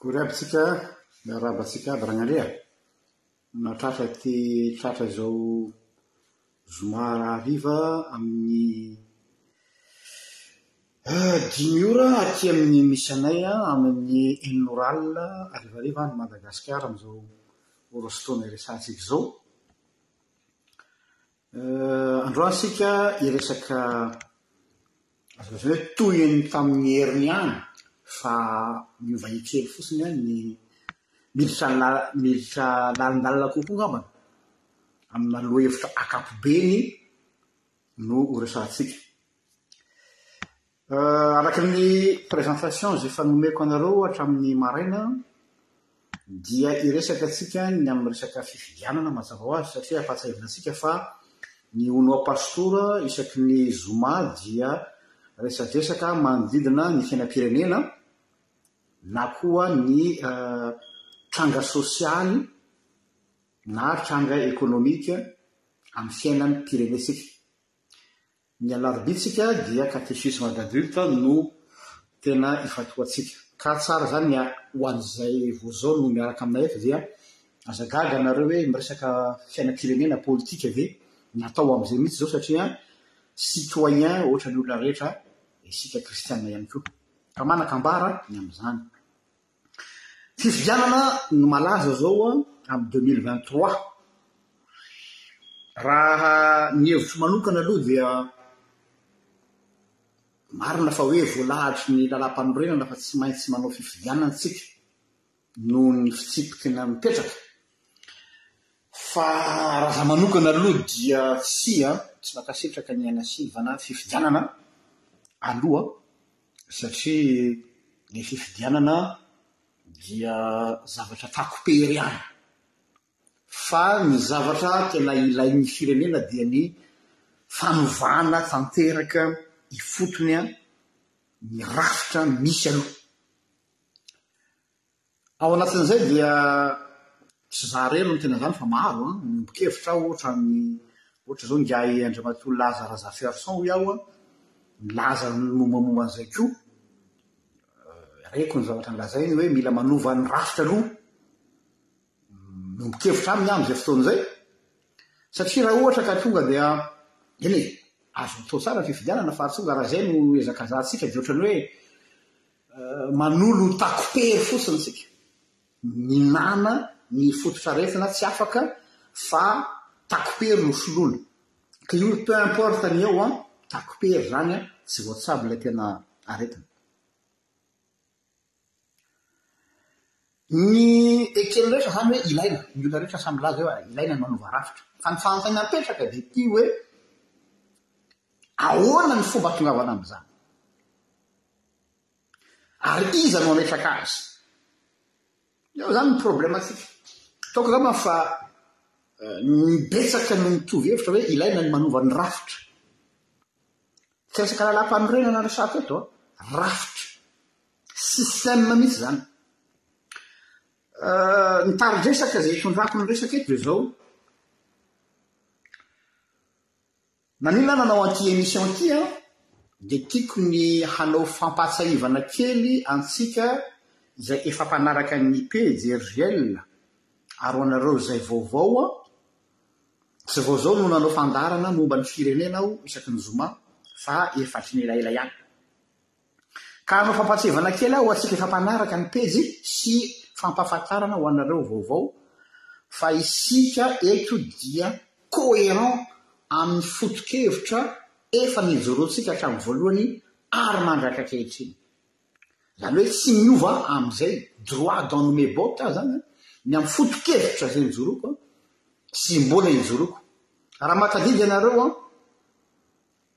Goureb tsika miarahaba antsika aby Ragnandria nahatratra ity tratra izao zoma hariva amin'ny dimy ora aty amin'ny misy anay amin'ny enina ora alina harivariva any Madagasikara amin'izao ora sy fotoana iresahantsika izao. Androany isika hiresaka azo lazaina hoe toy ny tamin'ny heriny ihany fa miova kely fotsiny ny miditra miditra lalindalina kokoa angamba amina lohahevitra ankapobeny no horesahantsika. Araka ny présentation izay efa nomeko anareo hatramin'ny maraina dia hiresaka antsika ny amin'ny resaka fifidianana mazava ho azy satria ampahatsahivina antsika fa ny Unoa Pastor isaky ny zoma dia resadresaka manodidina ny fiainam-pirenena na koa ny tranga sosialy na tranga ekonomika amin'ny fiainam-pirenentsika. Ny alarobintsika dia catéchisme d'adulte no tena ifantohantsika. Ka tsara izany ny ho an'izay vao zao no miaraka aminay eto dia aza gaga nareo hoe miresaka fiainam-pirenena, politika ve? Natao amin'izay mihitsy izao satria citoyen ohatran'ny olona rehetra isika kristiana ihany koa. Ka manakambara ny amin'izany. Fifidianana no malaza izao amin'ny deux mille vingt trois. Raha ny hevitro manokana aloha dia marina fa hoe voalahatra ny lalàmpanorenana fa tsy maintsy manao fifidianana isika noho ny fitsipiky ny mipetraka. Fa raha za manokana aloha dia tsia, tsy mankasitraka ny aina sivana fifidianana aloha satria ny fifidianana dia zavatra takopery ihany fa ny zavatra tena ilain'ny firenena dia ny fanovana tanteraka ifotony ny rafitra misy aloha Ao anatin'izay dia tsy izaho irery no tena izany fa maro an, miombon-kevitra aho ohatra ny ohatra izao ingahy Andriamatoa Laza Razafiarison hoy aho an, nilaza ny mombamomba an'izay koa, reko ny zavatra nolazainy hoe mila manova ny rafitra aloha, miombon-kevitra aminy aho amin'izay fotoana izay, satria raha ohatra ka tonga dia eny e, azo atao tsara ny fifidianana fa raha tonga raha izay no hezakazahantsika dia ohatran'ny hoe Manolo takopery fotsiny isika. Minana ny fototr'aretina tsy afaka fa takopery no soloina. Ka io hoe peu importe ny eo an, takopery izany an, tsy voatsabo ilay tena aretina. Ny eken'ny rehetra izany hoe ilaina, ny olona rehetra samy milaza hoe ilaina ny manova rafitra. Fa ny fanontaniana mipetraka dia ity hoe ahoana ny fomba hahatongavana amin'izany? Ary iza no hametraka azy? Eo zany ny problematika. Ataoko angamba fa ny betsaka no mitovy hevitra hoe ilaina ny manova ny rafitra. Tsy resaka lalam-panorenana resahako eto an, rafitra, système mihitsy zany. Ny tari-dresaka izay itondrako ny resaka eto dia izao. Naninona aho nanao an'ity émission ity an! dia tiako ny hanao fampahatsiahivana kely antsika izay efa mpanaraka ny pejy RJL ary ho anareo izay vaovao an! tsy vao izao no nanao fandaharana momba ny firenena aho isaky ny zoma fa efa hatry ny elaela ihany. Ka hanao fampahatsiahivana kely aho ho antsika efa mpanaraka ny pejy sy fampahafantarana ho anareo vaovao fa isika eto dia coherent amin'ny foto-kevitra efa nijoroantsika hatramin'ny voalohany ary mandraka ankehitriny. Izany hoe tsy miova amin'izay droit dans mes bottes aho izany ny amin'ny foto-kevitra izay nijoroako sy mbola hijoroako. Raha mahatadidy ianareo an!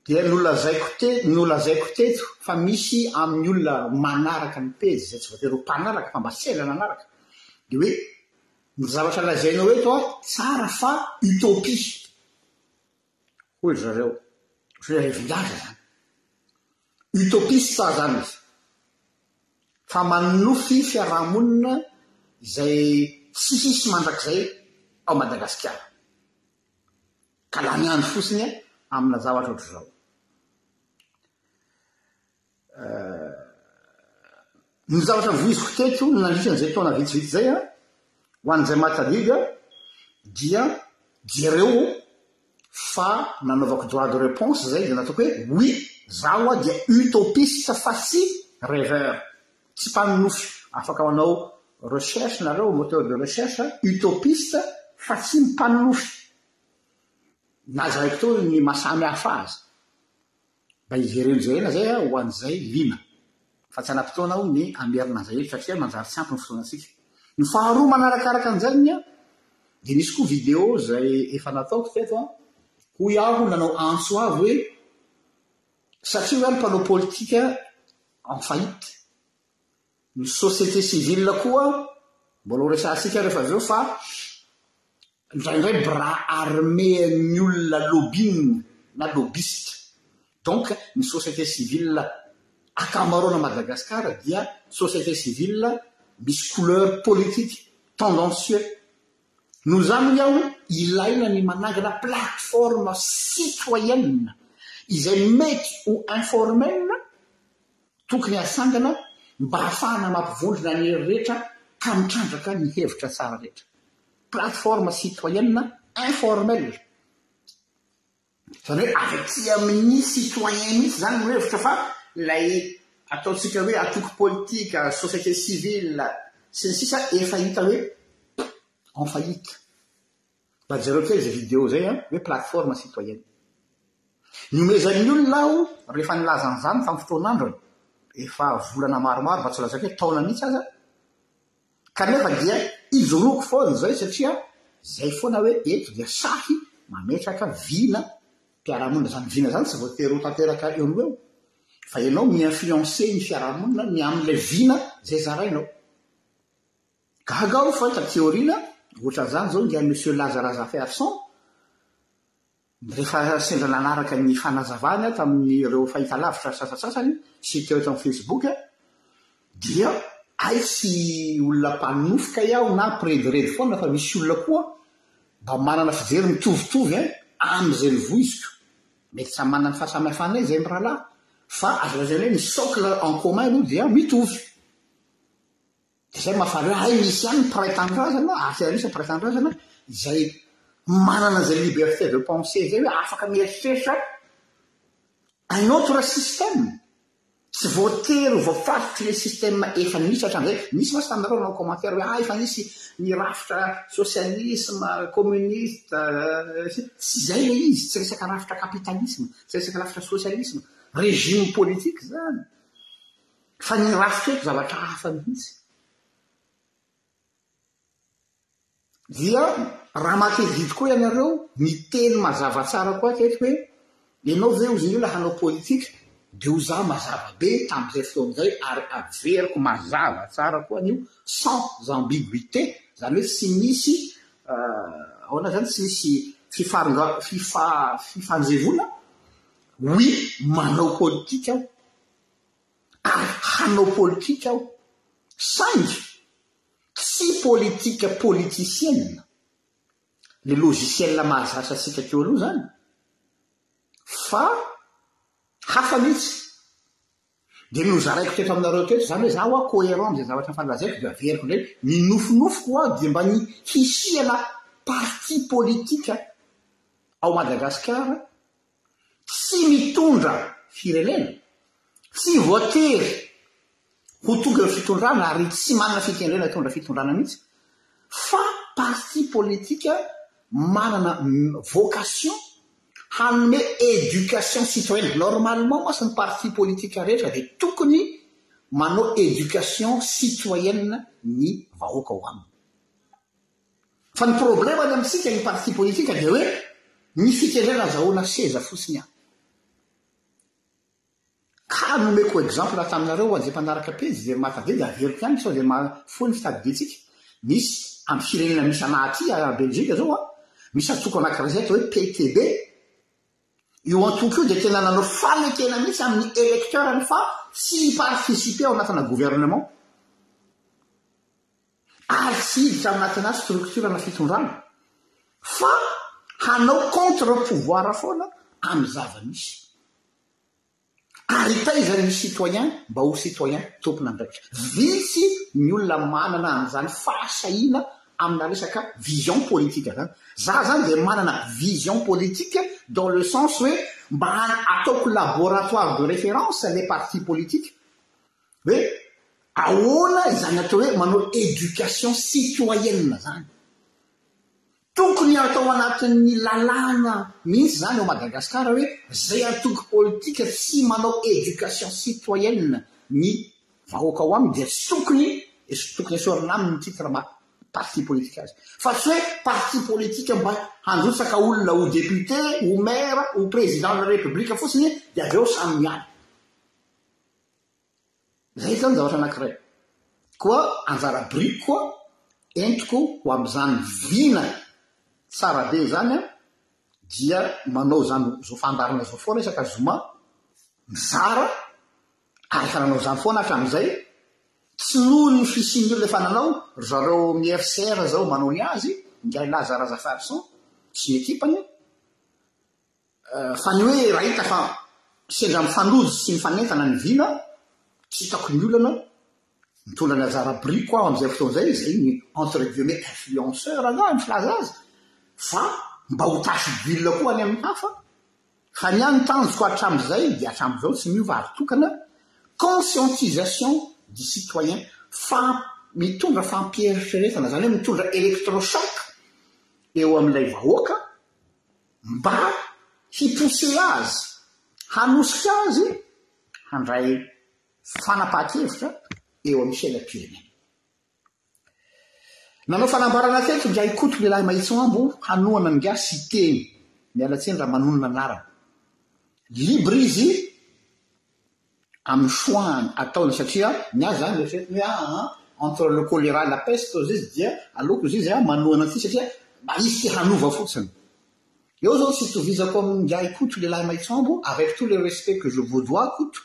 Dia nolazaiko te, nolazaiko teto fa misy amin'ny olona manaraka ny pejy izay tsy voatery ho mpanaraka fa mba sendra nanaraka dia hoe ny zavatra lazainao eto a, tsara fa utopie hoy ry zareo, ohatran'ny hoe revin-dahatra izany. Utopiste sa izany izy fa manonofy fiarahamonina izay tsy hisy mandrakizay ao Madagasikara. Ka lany andro fotsiny e amina zavatra ohatr'izao. Ny zavatra voiziko teto nandritra an'izay taona vitsivitsy izay a, ho an'izay matadidy a, dia jereo fa nanaovako droit de réponse izay dia nataoko hoe oui, zaho a dia utopiste fa tsy rêveur. Tsy mpanonofy. Afaka manao recherche nareo au moteur de recherche, utopiste, fa tsy mpanonofy. Nalazaiko teo ny maha samy hafa azy. Mba hijereno jerena zay a, ho an'izay liana. Fa tsy hanam-potoana aho ny hamerina an'izay hevitra satria manjary tsy ampy ny fotoanantsika. Ny faharoa manarakaraka an'izany a, dia nisy koa video izay efa nataoko teto a, hoy aho nanao antso ahy hoe, satria hoy aho ny mpanao politika en faillite. Ny société civile koa mbola ho resahantsika rehefa avy eo fa indraindray bras armés an'ny olona lobbying na lobbyiste. Donc ny société civile akamaroana Madagascar dia société civile misy couleur politique, tendancieux. Noho izany hoy aho, ilaina ny manangana plateforme citoyenne izay mety ho informel tokony hasangana mba hahafahana mampivondrona ny hery rehetra ka mitrandraka ny hevitra tsara rehetra. Plateforme citoyenne informel. Izany hoe avy aty amin'ny citoyen mihitsy izany no hevitra fa ilay ataontsika hoe antoko politika, société civile sy ny sisa efa hita hoe en faillite. Mba jereo kely izay vidéo izay an, hoe plateforme citoyenne. Niomezan'ny olona aho rehefa nilaza an'izany tamin'ny fotoan'androny, efa volana maromaro mba tsy lazaiko hoe taona mihitsy aza, Kanefa dia ijoroako foana izay satria izay foana hoe eto dia sahy mametraka vina mpiara-monina. Izany vina izany tsy voatery ho tanteraka eo no eo fa ianao mi-influencer ny fiarahamonina ny amin'ilay vina izay zarainao. Gaga aho fa taty aoriana ohatran'izany izao ingahy Monsieur Laza Razafiarison Rehefa sendra nanaraka ny fanazavany aho tamin'ireo fahitalavitra sasantsasany sy teo eto amin'ny Facebook dia hay tsy olona mpanonofy kay aho na mpirediredy foana fa misy olona koa mba manana fijery mitovitovy an amin'izay novoiziko. Mety samy manana ny fahasamihafanay izay mirahalahy fa azo lazaina hoe ny socle en commun aloha dia mitovy. Dia izay mahavariana ahy, misy ihany ny mpiray tanindrazana, atsy aoriana mpiray tanindrazana, izay manana an'izay liberté de pensée izay hoe afaka mieritreritra un autre système. Tsy voatery ho voafaritry ilay système efa nisy hatramin'izay. Nisy mantsy taminareo nanao commentaire hoe ah efa nisy ny rafitra socialisme, communiste, sy tsy izay ilay izy, tsy resaka rafitra capitalisme, tsy resaka rafitra socialisme. Régime politique izany. Fa ny rafitra eto zavatra hafa mihitsy. Dia raha maka evidy koa ianareo, miteny mazava tsara koa ato eto hoe ianao ve hozy olona hanao politika dia ho za mazava be tamin'izay fotoana izay ary averiko mazava tsara koa an'io sans ambiguïté, izany hoe tsy misy ahoana izany, tsy misy fifaronga- fifa- fifanjevoana, oui manao politika aho. ary hanao politika aho, saingy tsy politika politisienina, le logiciel mahazatra antsika teo aloha zany, fa hafa mihitsy. Dia nozaraiko teto aminareo teto zany hoe za hoa coherent amin'izay zavatra efa nolazaiko dia averiko indray, ny nofinofiko hoa dia mba ny hisiana parti politika ao Madagasikara tsy mitondra firenena, tsy voatery ho tonga eo fitondrana ary tsy manana fitendrena hitondra fitondrana mihitsy fa parti politique manana vocation hanome éducation citoyenne. Normalement mantsy ny parti politique rehetra dia tokony manao éducation citoyenne ny vahoaka ao aminy. Fa ny problème any amintsika ny parti politique dia hoe ny fitendrena azahoana seza fotsiny an. Ka nomeko exemple taminareo hoan'izay mpanaraka pejy dia mahatadidy averiko ihany sao dia mahafoy ny fitadidiantsika. Misy amin'ny firenena misy anah aty à Belgique zao an, misy antoko anankiray izay atao hoe PTB. Io antoko io dia tena nanao fanekena mihitsy amin'ny electeur-ny fa tsy hi-participer ao anatina gouvernement. ary tsy hiditra anatinà stroktiorana fitondrana fa hanao contre pouvoir foana amin'ny zava-misy. Ary taiza ny citoyen mba ho citoyen tompon'andraikitra? Vitsy ny olona manana an'izany fahasahiana amina resaka vision politique izany. Za zany dia manana vision politique dans le sens hoe mba ataoko laboratoire de référence les partis politiques Hoe ahoana izany atao hoe manao éducation citoyenne izany? Tokony atao anatin'ny lalàna mihitsy izany ao Madagascar hoe izay antoko politika tsy manao éducation citoyenne ny vahoaka ao aminy dia tsy tokony tokony esorina aminy ny titre maha parti politika azy. Fa tsy hoe parti politika mba handrotsaka olona ho député, ho maire, ho président de la république fotsiny dia avy eo samy miala. Izay izany zavatra anankiray. Koa anjara biriko koa entiko ho amin'izany vina tsara be izany aho dia manao izany izao fandaharana izao foana isaka zoma, mizara ary efa nanao izany foana hatramin'izay, tsy noho ny fisian'ny olona efa nanao, ry zareo MIRCR izao manao ny azy, Ingahy Laza Razafiarison sy ny ekipany, Fa ny hoe raha hita fa sendra mifanojo sy mifanentana ny vina, tsy hitako ny olana, mitondra ny anjara biriko aho amin'izay fotoana izay, izay ny entre guillemets influenceur angah no filaza azy, fa mba ho tache d'huile koa any amin'ny hafa, fa ny ahy ny tanjoko hatramin'izay dia hatramin'izao tsy miova ary tokana, conscientisation du citoyen, fa mitondra fampieritreretana, izany hoe mitondra electrochoc eo amin'ilay vahoaka, mba hi-pousser azy, hanosika azy handray fanapahan-kevitra eo amin'ny fiainam-pirenena. Nanao fanambarana teto Ndry Haikoto Lehilahy Mahitsomambo hanohana ny gasy hiteny, miala tsiny raha manonona anarana. Libre izy amin'ny soin ataony satria ny azy zany eritreretiny hoe ah ah entre le choléra et la peste ozy izy dia aleoko ozy izy ah manohana an'ity satria mba hisy te hanova fotsiny eo zao tsy itovizako amin'ingahy koto lehilahy maitsoambo avec tout le respect que je vous dois koto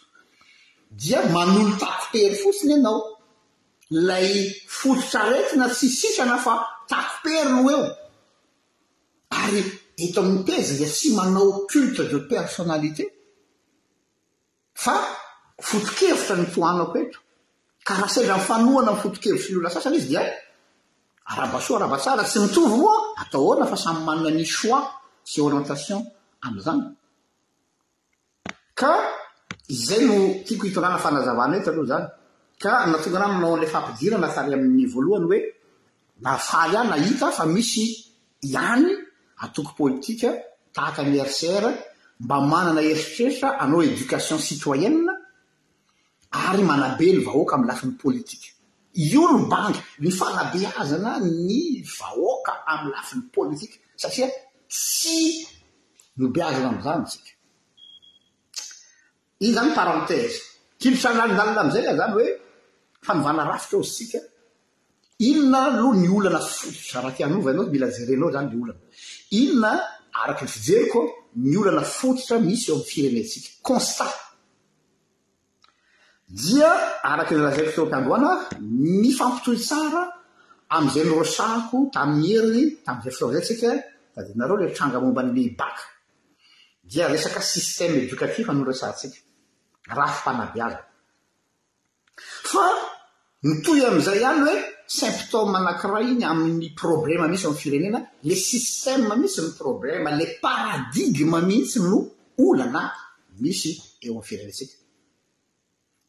dia manolotako tery fotsiny ianao lay fototr'aretina tsy sitrana fa takopery no eo ary eto amin'ny pejy dia tsy manao culte de personnalité Fa foto-kevitra no tohanako eto, ka raha sendra mifanohana amin'ny foto-kevitry ny olona sasany izy dia arahaba soa arahaba tsara, tsy mitovy moa atao ahoana fa samy manana ny choix sy orientation amin'izany. Ka izay no tiako hitondrana fanazavana eto aloha izany. Ka nahatonga anah nanao an'ilay fampidirana tary amin'ny voalohany hoe nahafaly ahy nahita fa misy ihany antoko politika tahaka ny RCR mba manana eritreritra hanao éducation citoyenne ary manabe ny vahoaka amin'ny lafiny politika. Io no banga, ny fanabeazana ny vahoaka amin'ny lafiny politika satria tsy nobeazina amin'izany isika. Iny izany parenthèse. Tsy misandalindalinna amin'izay nga izany hoe fanovana rafitra hozy tsika? Inona aloha ny olana fototra? Raha te hanova ianao dia mila jerenao izany ilay olana. Inona araka ny fijeriko ny olana fototra misy eo amin'ny firenentsika? Constat. Dia araka ny lazaiko teo am-piandohana mifampitohy tsara amin'izay noresahako tamin'ny heriny tamin'izay filaozantsika tadiavinareo ilay tranga momba ny bacc. dia resaka système éducatif no resahantsika, raha fanabeazana. Fa mitohy amin'izay ihany hoe symptôme anankiray iny amin'ny problème misy amin'ny firenena, ilay système mihitsy no problème, ilay paradigme mihitsy no olana misy eo amin'ny firenentsika.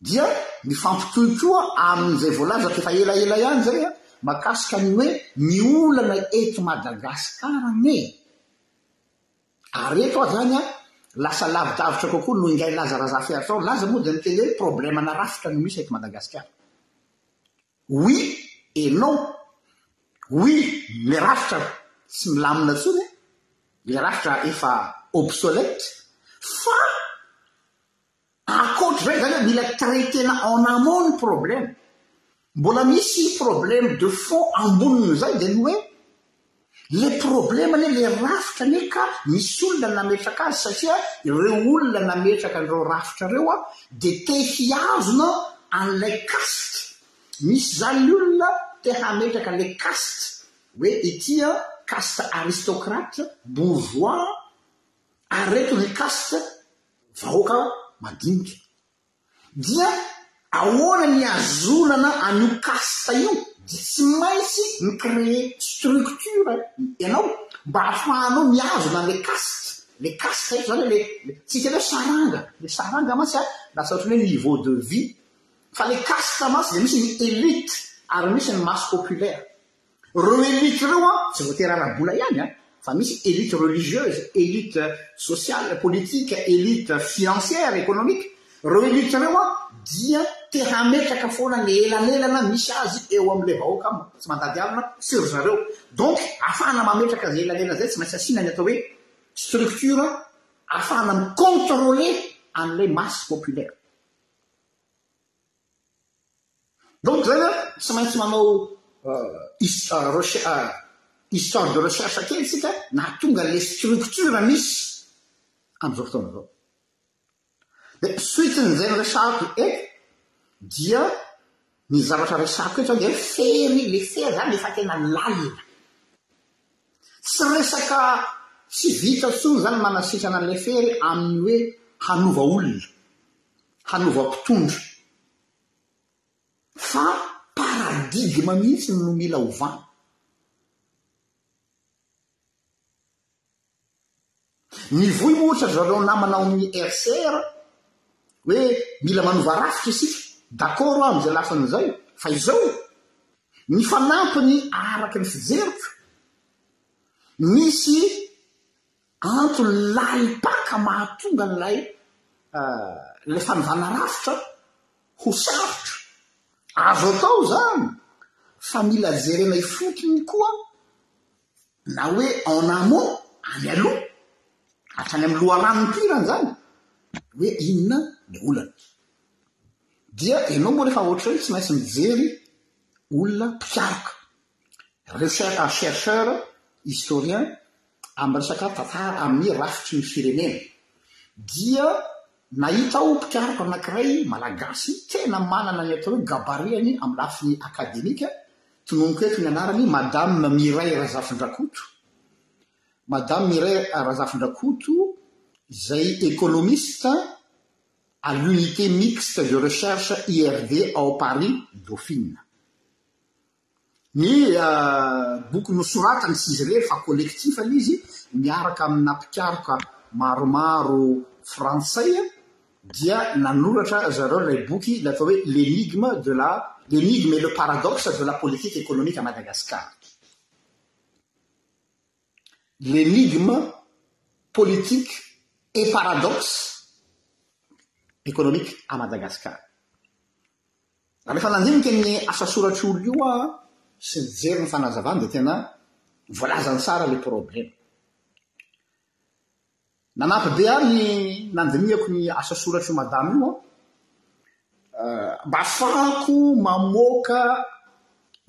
Dia mifampitohy koa amin'izay voalazako efa elaela ihany izay an, mahakasika ny hoe ny olana eto Madagasikara anie. Ary eto aho izany an, lasa lavidavitra kokoa noho ingahy Laza Razafiarison, Laza moa dia niteny hoe problème ana rafitra no misy eto Madagasikara. Oui et non. Oui, ny rafitra tsy milamina intsony an, ilay rafitra efa obsolète, fa Ankoatra izay izany mila traiter-na en amont ny problème. Mbola misy problème de fond ambonin'izay dia ny hoe ilay problème anie, ilay rafitra anie ka misy olona nametraka azy satria ireo olona nametraka an'ireo rafitra ireo dia te hihazona an'ilay caste. Misy izany ny olona te hametraka ilay caste hoe ity an, caste aristocrate, bourgeois, ary ireto ny caste vahoaka mandinika. Dia ahoana ny ihazonana an'io caste io? Dia tsy maintsy mi-creer structure ianao mba afahanao mihazona an'ilay caste. Ilay caste haiko izany hoe ilay, tsy hitany hoe saranga, ilay saranga mantsy an, lasa ohatran'ny hoe niveau de vie. Fa ilay caste mantsy dia misy ny elite ary misy ny masse populaire. Ireo elite ireo an, tsy voatery ara-bola ihany an, fa misy elite religieuse, elite sociale, politique, elite financière, économique. Ireo elite ireo an, dia te hametraka foana ny elanelana misy azy eo amin'ilay vahoaka tsy mandady alina sy ry zareo. Donc, ahafahana mametraka izay elanelana izay, tsy maintsy asiana ny atao hoe structure ahafahana mi-contrôler an'ilay masse populaire. Donc zany an, tsy maintsy manao histoire de recherche kely isika nahatonga an'ilay structure misy amin'izao fotoana izao. Dia suite-n'izay niresahako eto dia ny zavatra resahako eto izao dia hoe fery, ilay fery izany efa tena lalina. Tsy resaka tsy vita intsony izany manasitrana an'i Lefery amin'ny hoe hanova olona, hanova mpitondra, fa paradigme mihitsy no mila hovana. Mivoy moa ohatra ry zareo namana ao amin'ny RCR hoe mila manova rafitra isika. D'accord aho amin'izay lafiny izay fa izao ny fanampiny araka ny fijeriko misy antony lalim-paka mahatonga an'ilay ilay fanovana rafitra ho sarotra. Azo atao izany fa mila jerena ifotony koa Na hoe en amont, any aloha, hatrany amin'ny loharanon'ny tirany izany, hoe inona ny olana. Dia ianao moa rehefa ohatr'izay tsy maintsy mijery olona mpikaroka, chercheur, historien, amin'ny resaka tantara amin'ny rafitry ny firenena. Dia nahita aho mpikaroka anankiray malagasy tena manana ny atao hoe gabariany amin'ny lafiny akademika Tononiko eto ny anarany, Madame Mireille Razafindrakoto. Madame Mireille Razafindrakoto izay économiste à l'unité mixte de recherche IRD ao Paris, Dauphine. Ny boky nosoratany sy izy irery fa collectif ilay izy miaraka amina mpikaroka maromaro frantsay dia nanoratra ry zareo ilay boky ilay atao hoe L'énigme de la, L'énigme et le paradoxe de la politique économique à Madagascar. L'énigme politique et paradoxe économique à Madagascar. Rehefa nandinika ny asa soratr'i Oly io aho sy nijery ny fanazavany dia tena voalazany tsara ilay problema. Nanampy be ahy ny nandinihako ny asa soratr'io madama io an. Mba hahafahako mamoaka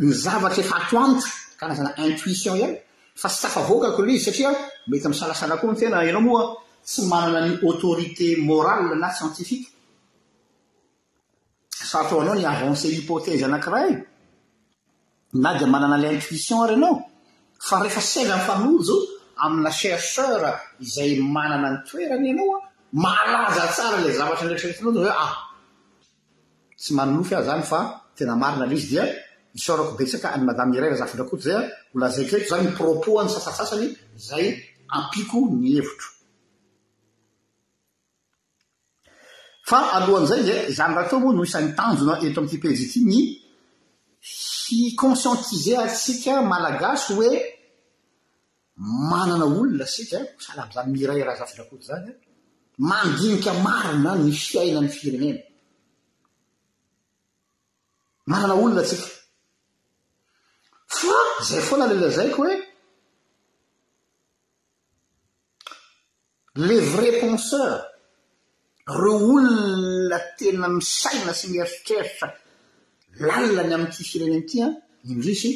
ny zavatra efa ato amiko, karazana intuition ihany, fa tsy tafavoakako ilay izy satria mety misalasala koa ny tena, ianao moa tsy manana ny autorité morale na scientifique. sarotra ho anao ny avancer hypothèse anankiray na dia manana ilay intuition ary ianao fa rehefa sendra mifanojo amina chercheur izay manana ny toerany ianao a malaza tsara ilay zavatra neritreretinao dia hoe ah tsy manonofy aho izany fa tena marina ilay izy dia isaorako betsaka an'i madame iray Razafindrakoto izay ho lazaiko eto izany ny propos-any sasantsasany izay ampiako ny hevitro Fa alohan'izay dia izany rahateo moa no isan'ny tanjona eto amin'ity pejy ity ny hi-conscientiser antsika Malagasy hoe manana olona isika, sahala amin'izany Mireille Razafindrakoto izany, mandinika marina ny fiainan'ny firenena. Manana olona antsika. Fa izay foana ilay lazaiko hoe Les vrais penseurs, reo olona tena misaina sy mieritreritra lalina ny amin'ity firenena ity an, indrisy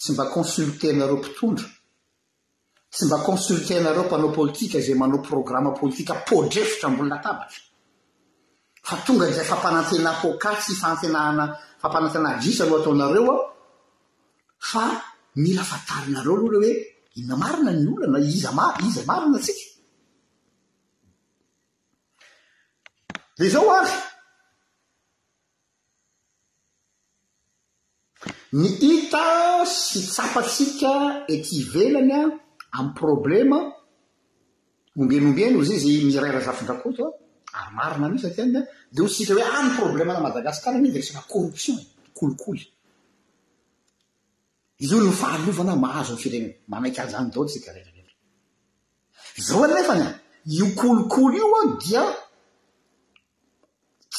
tsy mba consulter-nareo mpitondra, tsy mba consulter-nareo mpanao politika izay manao programa politika podrefitra ambony latabatra. Fa tonga izay fampanantena poka sy fanantenana fampanantenana gisa no ataonareo ao fa mila fantarinareo aloha le hoe inona marina ny olana iza ma iza marina tsika de zao ary Ny hita sy tsapantsika ety ivelany amin'ny problema ombieny ombieny hozy izy Mireille Razafindrakoto ary marina mihitsy aty aminy dia hozy isika hoe ah ny problema ana Madagascar anie dia resaka corruption, kolikoly. Io no fahalovana mahazo ny firenena, manaiky an'izany daholo isika rehetra rehetra. Izao anefany an, io kolikoly io dia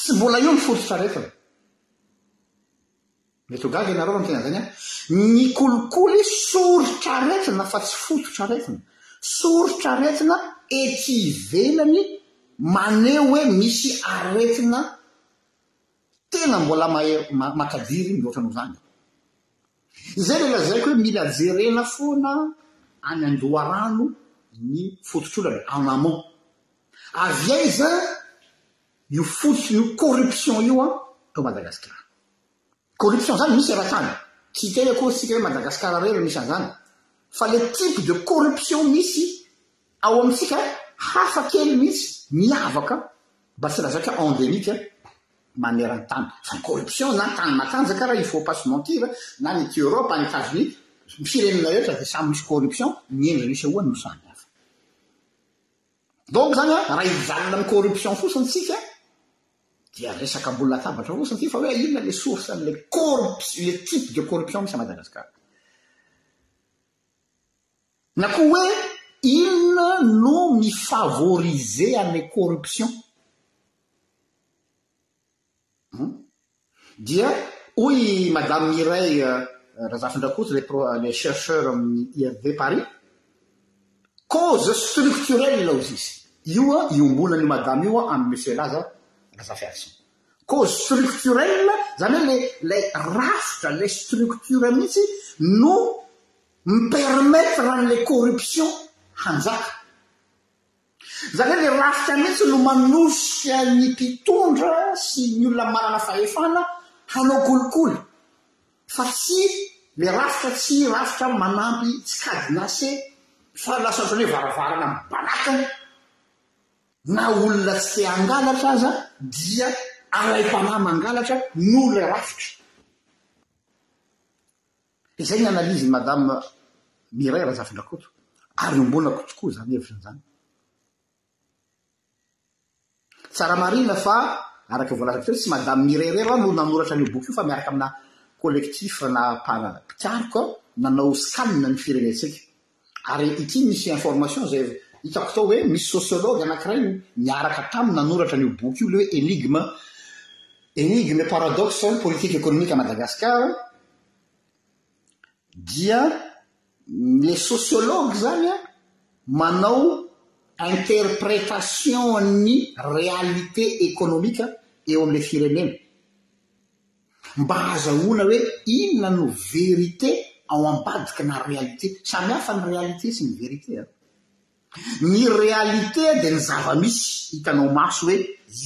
Tsy mbola eo ny fototr'aretina. Mety ho gaga ianareo raha miteny an'izany aho. Ny kolikoly soritr'aretina fa tsy fototr'aretina. Soritr'aretina ety ivelany maneho hoe misy aretina tena mbola mahery, makadiry mihoatra an'izany. Izay ilay lazaiko hoe mila jerena foana any an-doharano ny fototr'olana, en amont. Avy aiza io fototr'io corruption io an tao Madagasikara? Corruption zany misy eran-tany, tsy hiteny akory isika hoe Madagasikara irery no misy an'izany, fa le type de corruption misy ao amintsika hafa kely mihitsy, miavaka, mba tsy lazaiko hoe endemique. manerantany. Fa corruption na tany matanjaka raha il faut pas se mentir a, na ny aty Europe any Etats Unis, ny firenena rehetra dia samy misy corruption, ny endriny isehoany no samy hafa. Donc zany a, raha hijanona amin'ny corruption fotsiny tsika dia resaka ambony latabatra fotsiny ity fa hoe inona le source an'ilay corruption, le type de corruption misy à Madagascar. Na koa hoe inona no mi-favoriser anle corruption? Hum? Dia hoy i Madame Mireille Razafindrakoto, le pro, le chercheur amin'ny IRD Paris, cause structurelle hozy izy. Io iombonan'io Madame io amin'ny Monsieur Laza Razafiarison. Cause structurelle, izany hoe ilay ilay rafitra, ilay structure mihitsy no mi-permettre an'ilay corruption hanjaka. Izany hoe ilay rafitra mihitsy no manosika ny mpitondra sy ny olona manana fahefana hanao kolikoly fa tsy ilay rafitra tsy rafitra manampy tsy cadenasse fa lasa ohatran'ny hoe varavarana mibalakana. Na olona tsy te hangalatra aza dia araim-panahy mangalatra noho ilay rafitra. Izay ny analyse-n'i Madame Mireille Razafindrakoto ary iombonako tokoa izany hevitra izany. Tsara marihina fa araka ny voalazako teo tsy Madame Mireille irery aho no nanoratra an'io boky io fa miaraka amina collectif-na mpikaroka nanao scan ny firenentsika. Ary ity misy information izay hitako tao hoe misy sociologue anakiray niaraka taminy nanoratra an'io boky io le hoe Enigme, Enigme et paradoxe, politique économique à Madagascar dia le sociologue zany a manao interprétation ny réalité économique eo amle firenena. Mba azahoana hoe inona no vérité ao ambadiky na réalité. Samy hafa ny réalité sy ny vérité an. Ny réalité dia ny zava-misy hitanao maso hoe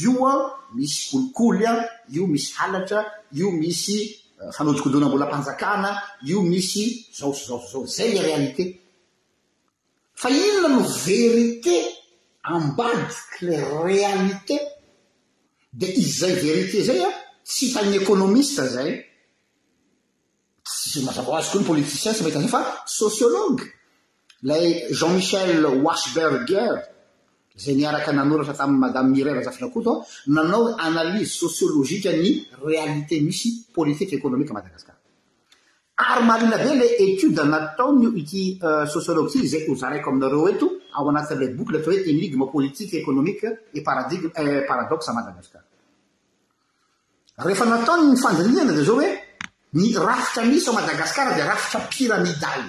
io an misy kolikoly an, io misy halatra, io misy fanodinkodinam-bolam-panjakana, io misy zao sy zao sy zao. Zay le réalité. Fa inona no vérité ambadik'l réalité? Dia izay vérité zay an tsy hitan'ny économiste izay, tsy mazava hoazy koa ny politiciens tsy mahita an'izay fa sociologue ilay Jean Michel Wachsberger izay niaraka nanoratra tamin'i Madame Mireille Razafindrakoto nanao analyse sociologique ny réalité misy politique économique à Madagascar. Ary marina be ilay étude nataon'io ity sociologue ity izay hozaraiko aminareo eto ao anatin'ilay bokiny atao hoe Enigmes politiques, économiques et paradigmes et paradoxes à Madagascar. Rehefa nataony ny fandinihana dia izao hoe ny rafitra misy ao Madagascar dia rafitra pyramidal.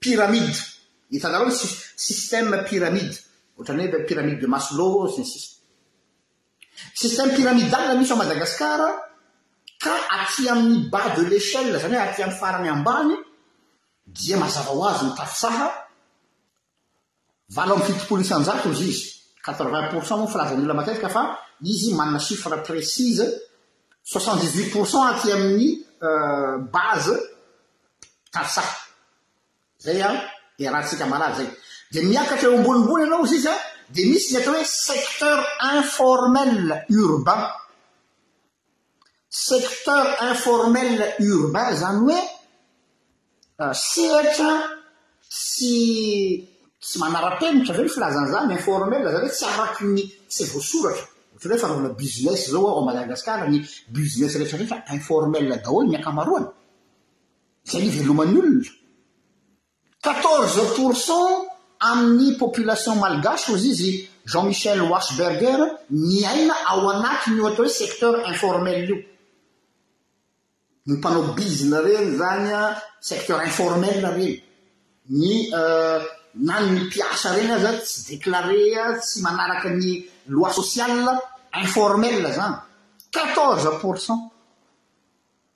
Pyramide. Hitanareo ny système pyramide. Ohatran'ny hoe pyramide de Maslow sy ny sisa. Système pyramidal misy ao Madagascar ka aty amin'ny bas de l'échelle izany hoe aty amin'ny farany ambany dia mazava ho azy ny tafitsaha, valo amby fitopolo isan-jato izy izy, quatre vingt pour cent moa ny filazan'ny olona matetika fa izy manana chiffre précis soixante dix huit pour cent aty amin'ny base tafitsaha. Zay an, iarahantsika manary zay. Dia miakatra eo ambonimbony ianao izy izy an, dia misy ny atao hoe secteur informel urbain. Secteur informel urbain zany hoe sehatra tsy tsy manara-penitra ve ny filazan'izany, informel zany hoe tsy araky ny tsy voasoratra. Ohatran'ny hoe fanaovana business izao ao Madagasikara, ny business rehetrarehetra informel daholo ny ankamaroany. izay hiveloman'ny olona. Quatorze pour cent amin'ny population malgache, hozy izy Jean Michel Wachsberger, miaina ao anatin'io atao hoe secteur informel io. Ny mpanao bizina ireny izany an, secteur informel ireny. Ny na ny mpiasa ireny aza tsy déclaré, tsy manaraka ny loi sociale, informel izany. Quatorze pour cent.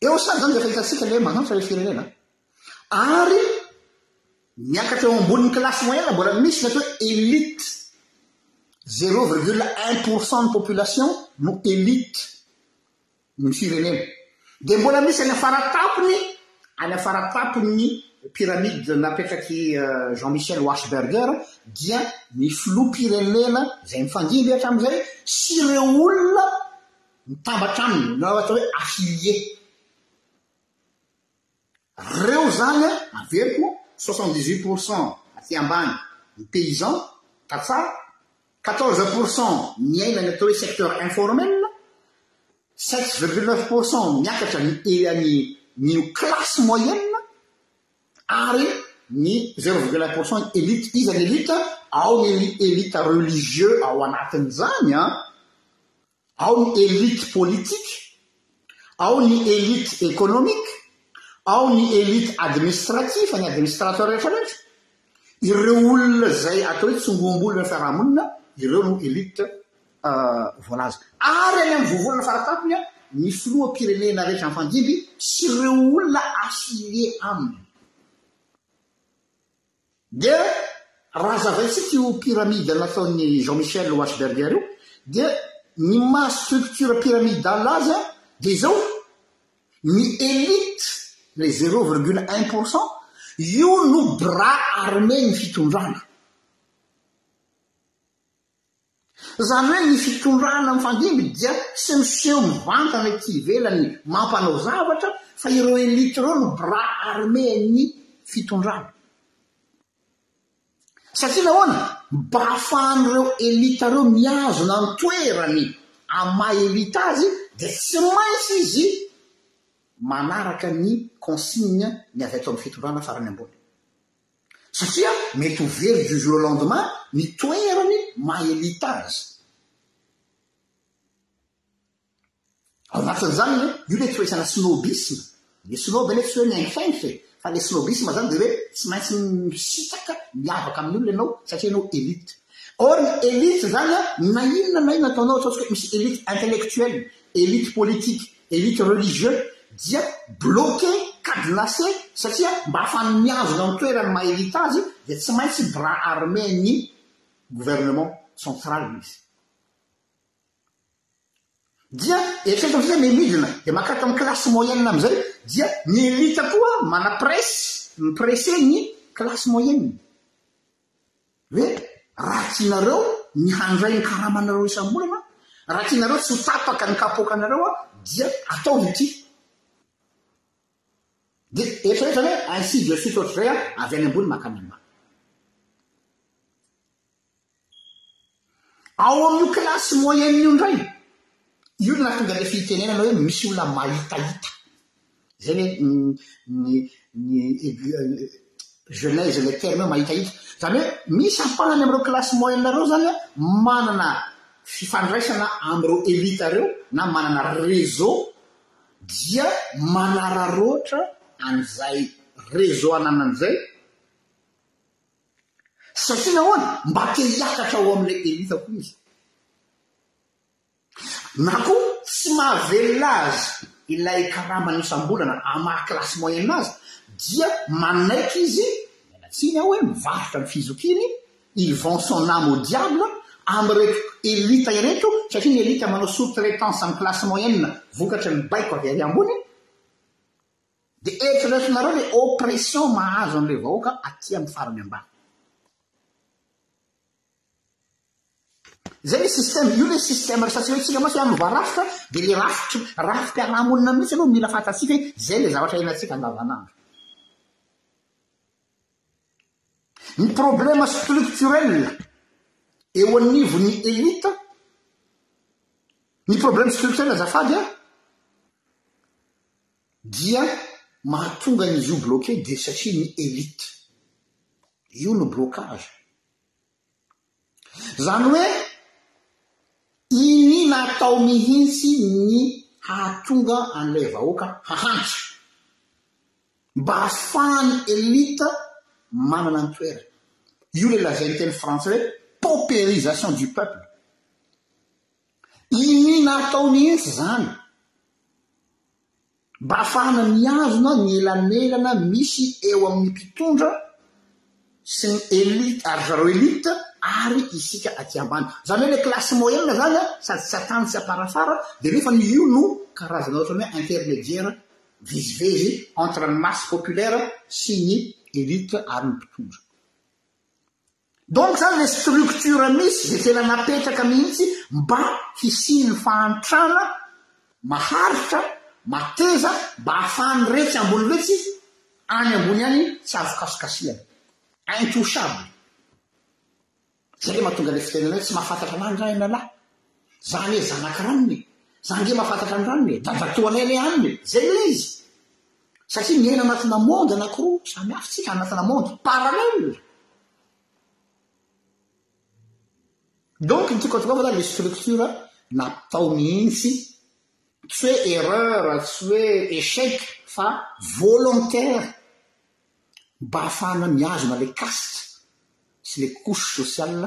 Eo sary izany dia efa hitantsika ilay hoe mahantra ilay firenena. Ary miakatra eo ambonin'ny classe moyenne mbola misy ny atao hoe elite. Zéro virgule un pour cent ny population no elite ny firenena. Dia mbola misy any afara tampony, any afara tampon'ny pyramide napetrak'i euh, Jean Michel Washberger dia ny filoham-pirenena izay mifandimby hatramin'izay sy ireo olona Mitambatra aminy na atao hoe affilier. Reo zany a, averiko, soixante dix huit pour cent aty ambany ny paysans, tantsaha, quatorze pour cent miaina ny atao hoe secteur informel, sept virgule neuf pour cent miakatra ny eny any ny classe moyenne ary ny zéro virgule un pour cent ny élite. Iza ny élite? Ao ny élite religieux ao anatin'izany a. ao ny elite politique, ao ny elite économique, ao ny elite administrative, ny administrateur rehefa rehetra. Ireo olona izay atao hoe tsongombolo ny fiarahamonina, ireo no elite voalaza. Ary any amin'ny vovolana faratampony ny filoham-pirenena rehetra mifandimby sy ireo olona affilié aminy. Dia raha hazavaintsika io pyramide nataon'i Jean Michel Wachsberger io dia ny maha structure pyramidale azy dia izao, ny elite, ilay zéro virgule un pour cent, io no bras armé ny fitondrana. Izany hoe ny fitondrana mifandimby dia tsy miseho mivantana ety ivelany mampanao zavatra fa ireo elite ireo no bras armé ny fitondrana. Satria nahoana? Mba afahan'ireo elite ireo mihazona ny toerany amin'ny maha elite azy dia tsy maintsy izy manaraka ny consigne ny avy ato amin'ny fitondrana farany ambony. Satria mety ho very du jour au lendemain ny toerany maha elite azy. Ao anatin'izany le, io le toetrana snobisme. Le snob anefa tsy hoe mihaingifaingy e, fa le snobisme zany de hoe tsy maintsy misitraka miavaka amin'ny olona ianao satria ianao elite. Or ny elite zany an, na inona na inona ataonao ataontsika hoe misy elite intellectuelle, elite politique, Elite religieux dia bloquer cadenasser satria mba hahafany mihazona ny toerany maha elite azy dia tsy maintsy bras armé ny gouvernement central izy. Dia eritrereto amizay le midina dia mankatona am classe moyenne amizay dia ny elite koa mana presse mi presser ny classe moyenne. Hoe raha tianareo ny handray ny karamanareo isam-bolana, raha tianareo tsy ho tapaka ny kapoakanareo dia ataovy ity. Dia eritreretra hoe ainsi de suite ohatr'izay avy any ambony mankany ambany. Ao amin'io classe moyenne io indray, io no nahatonga an'ilay fitenenana hoe misy olona mahitahita. Izay ny ny ny genèse ilay terme hoe mahitahita. Izany hoe misy hafana any amin'ireo classe moyenne ireo izany manana fifandraisana amin'ireo elite ireo na manana réseau dia manararaotra an'izay réseau ananany izay Satria nahoana? Mba te hiakatra ao amin'ilay elita koa izy. Na koa tsy mahavelona azy ilay karama ny isam-bolana amin'ny maha classe moyenne azy dia manaiky izy, miala tsiny aho hoe mivarotra ny fizokiany, il vend son âme au diable amin'ireto elita ireto satria ny elita manao sous-traitance amin'ny classe moyenne vokatry ny baiko avy ary ambony. Dia eritreretinareo le oppression mahazo an'ilay vahoaka aty amin'ny farany ambany. Izay le système, io le système resatsika hoe tsika mantsy hanova rafitra dia le rafitr, rafi-piarahamonina mihitsy aloha no mila fantatsika hoe izay le zavatra iainantsika andavanandro. Ny problème structurel eo anivon'ny elite, ny problème structurel azafady an, Dia mahatonga an'izy io bloquer dia satria ny elite. Io no blocage. Izany hoe iniana atao mihitsy ny hahatonga an'ilay vahoaka hahantra. Mba hahafahan'ny elite manana ny toerany. Io ilay lazain'ny teny frantsay hoe paupérisation du peuple. Iniana atao mihitsy izany. mba hahafahana mihazona ny elanelana misy eo amin'ny mpitondra sy ny elite ary zareo elite ary isika aty ambany izany hoe le classe moyenne izany an sady tsy atany tsy aparafara dia nefa ny io no karazana ohatrany hoe intermediaire vezivezy entre ny masse populaire sy ny elite ary ny mpitondra Donc zany le structure misy dia tena napetraka mihitsy mba hisian'ny fahantrana maharitra, mateza mba ahafahan'ny retsy ambony retsy any ambony any tsy azo kasikasihana. Intouchable. Zay le mahatonga le fitenenana hoe tsy mahafantatra anah ny ray aminalah. Za anie zanak'i ranona e. Za ange mahafantatra an'i ranona e. Dadatoanay anie anona e. Zay le izy. Satria miaina anatina monde anakiroa samy hafa isika, anatina monde parallèle. Donc ny tiako atongavana le structure natao mihitsy tsy hoe erreur, tsy hoe échec fa volontaire mba hahafahana mihazona le caste sy le couche sociale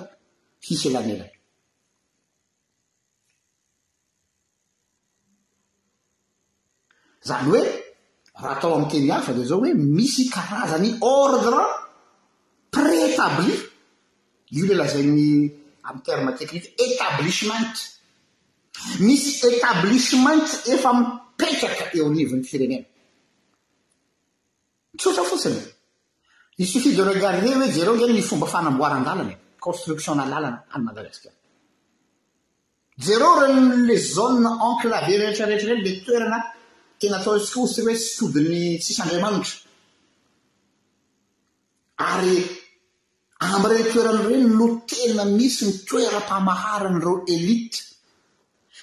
hisy elanelany. Izany hoe, raha atao amin'ny teny hafa dia izao hoe misy karazany ordre préétabli, io ilay lazain'ny amin'ny terme teknika établissement. Misy établissement efa mipetraka eo anivon'ny firenena. Tsotra fotsiny. I Sophie de Regarré hoe jereo ve ny fomba fanamboaran-dalana e, construction-na lalana any Madagasikara. Jereo ireny le zone enclavée rehetra rehetra ireny, le toerana tena ataontsika hoy isika hoe sitodin'ny tsisy Andriamanitra. Ary. Amin'ireny toerana ireny no tena misy ny toeram-pamaharan'ireo elite.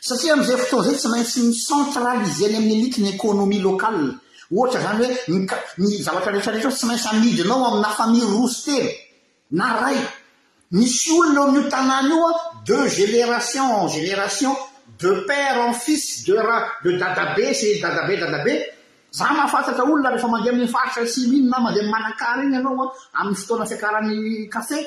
Satria amin'izay fotoana izay tsy maintsy mi-centraliser any amin'ny elite ny économie locale. Ohatra izany hoe ny ka, ny zavatra rehetra rehetra tsy maintsy amidinao aminà famille roa sy telo, na iray. Misy olona eo amin'io tanàna io an, de génération en génération, de père en fils, de ra, de dadabe sy dadabe dadabe, Za mahafantatra olona rehefa mandeha amin'iny faritra atsimo iny na mandeha amin'i Manakara iny ianao an, amin'ny fotoana fiakaran'ny café,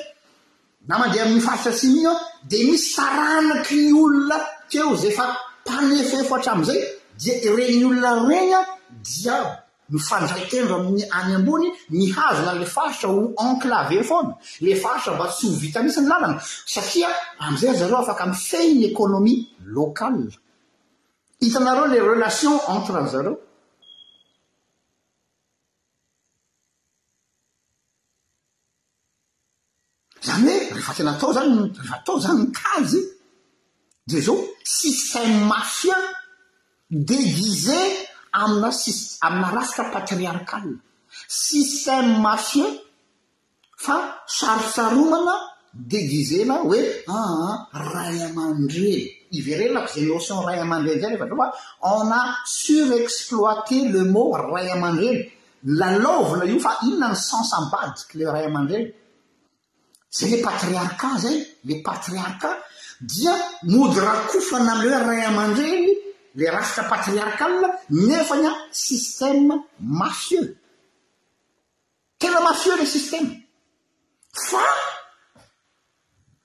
na mandeha amin'io faritra atsimo io an, dia misy taranaky ny olona teo izay efa mpanefofo hatramin'izay, dia ireny olona ireny an dia mifandray tendro amin'ny any ambony, mihazona ilay faritra ho enclavé foana, ilay faritra mba tsy ho vitan'isa ny lalana, satria amin'izay ry zareo afaka mifehy ny économie locale. Hitanareo le relation entre an zareo. Zany hoe rehefa tena atao zany rehefa atao zany ny kajy de zao système mafia déguisé amina sys- amina rafitra patriarcal système mafia Fa sarotsaromana déguisé na hoe aa ray amandreny. Iverenako izay notion ray amandreny izay rehefa zao fa on a surexploité le mot ray amandreny. Lalaovina io fa inona ny sens ambadiky le ray amandreny. Zay le patriarcat zay, le patriarcat dia mody rakofana le hoe ray amandreny le rafitra patriarcal nefany an système mafieux. Tena mafieux le système. Fa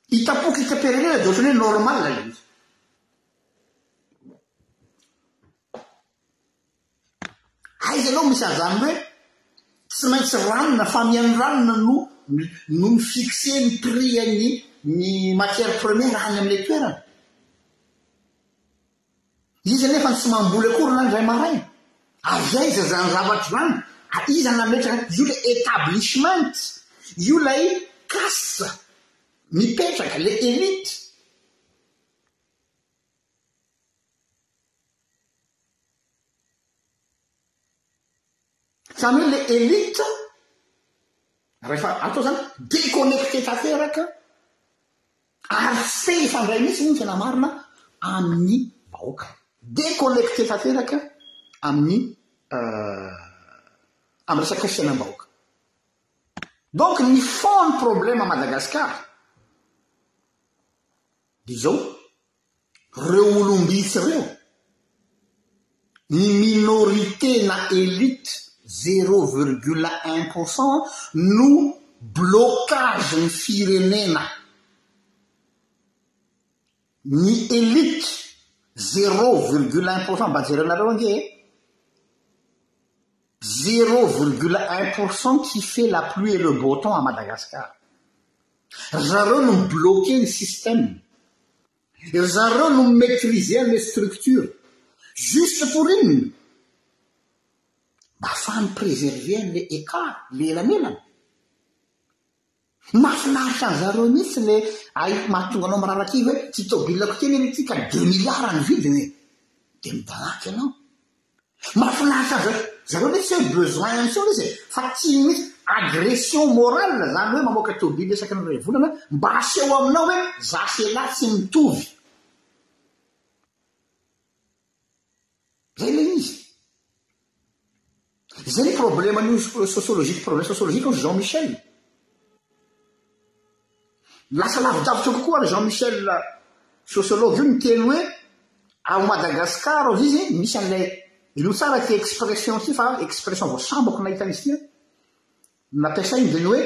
i Tapok'Ika Pereira dia ohatran'ny hoe normal ilay izy. Aiza ianao misy an'izany hoe tsy maintsy ranona, famian'ny ranona no no mi-fixer ny prix an'ny ny matière première any amin'ilay toerana. Izy anefa no tsy mamboly akory na indray maraina. Avy aiza izany zavatra izany? Ary iza no nametraka io ilay etablishment? Io ilay caste mipetraka, ilay elite. Izany hoe ilay elite rehefa atao izany déconnecté tanteraka Ary tsy te hifandray mihitsy moa ny tena marina amin'ny vahoaka. Déconnecté tanteraka amin'ny amin'ny resaka fiainam-bahoaka. Donc ny fond ny problème à Madagascar dia izao. Reo olom-bitsy reo, ny minorité na élite zero virgule un pour cent no blocage ny firenena. Ny élite zero virgule un pour cent mba jerenareo ange e. Zéro virgule un pour cent qui fait la pluie et le beau temps à Madagascar. Ry zareo no mi-bloquer ny système. Ry zareo no mi-maitriser an'ilay structure. Juste pour inona? Mba afahan'ny mi-preserver an'ilay écart, ilay elanelana. Mafinaritra anzareo mitsy le ay mahatonga anao mirara kivy hoe ty tobile ko ty anie mety ka deux milliards ny vidiny e! de midalaka ianao. Mafinaritra anzareo zareo mitsy hoe besoin intsony izy e fa tiany mitsy agression morale zany hoe mamoaka tobile isaky ny ray volana mba haseho aminao hoe za sy elah tsy mitovy. Zay le izy. Zay ny problème an'io sociologie, problème sociologique ao Jean Michel. Lasa lavidavitra kokoa any Jean Michel sociologue io ny teny hoe ao Madagascar ao izy misy an'ilay ino tsara ity expression ity fa expression vao sambako nahita an'izy ity. Nampiasainy izay hoe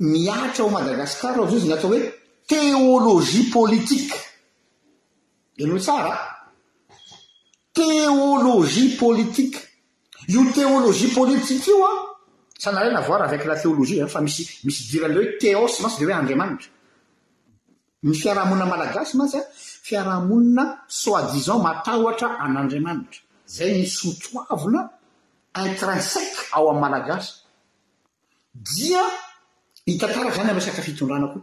mihatra ao Madagasikara hozy izy ny atao hoe théologie politique. Henoy tsara a! Théologie politique. Io théologie politique io an, ça n'a rien à voir avec la théologie an, fa misy misy idiran'ilay hoe theos mantsy dia hoe Andriamanitra. Ny fiarahamonina malagasy mantsy a, fiarahamonina soit disant matahotra an'Andriamanitra. Zay ny sotoavina intrinsèque ao amin'ny malagasy. Dia hita taratra zany amin'ny resaka fitondrana koa.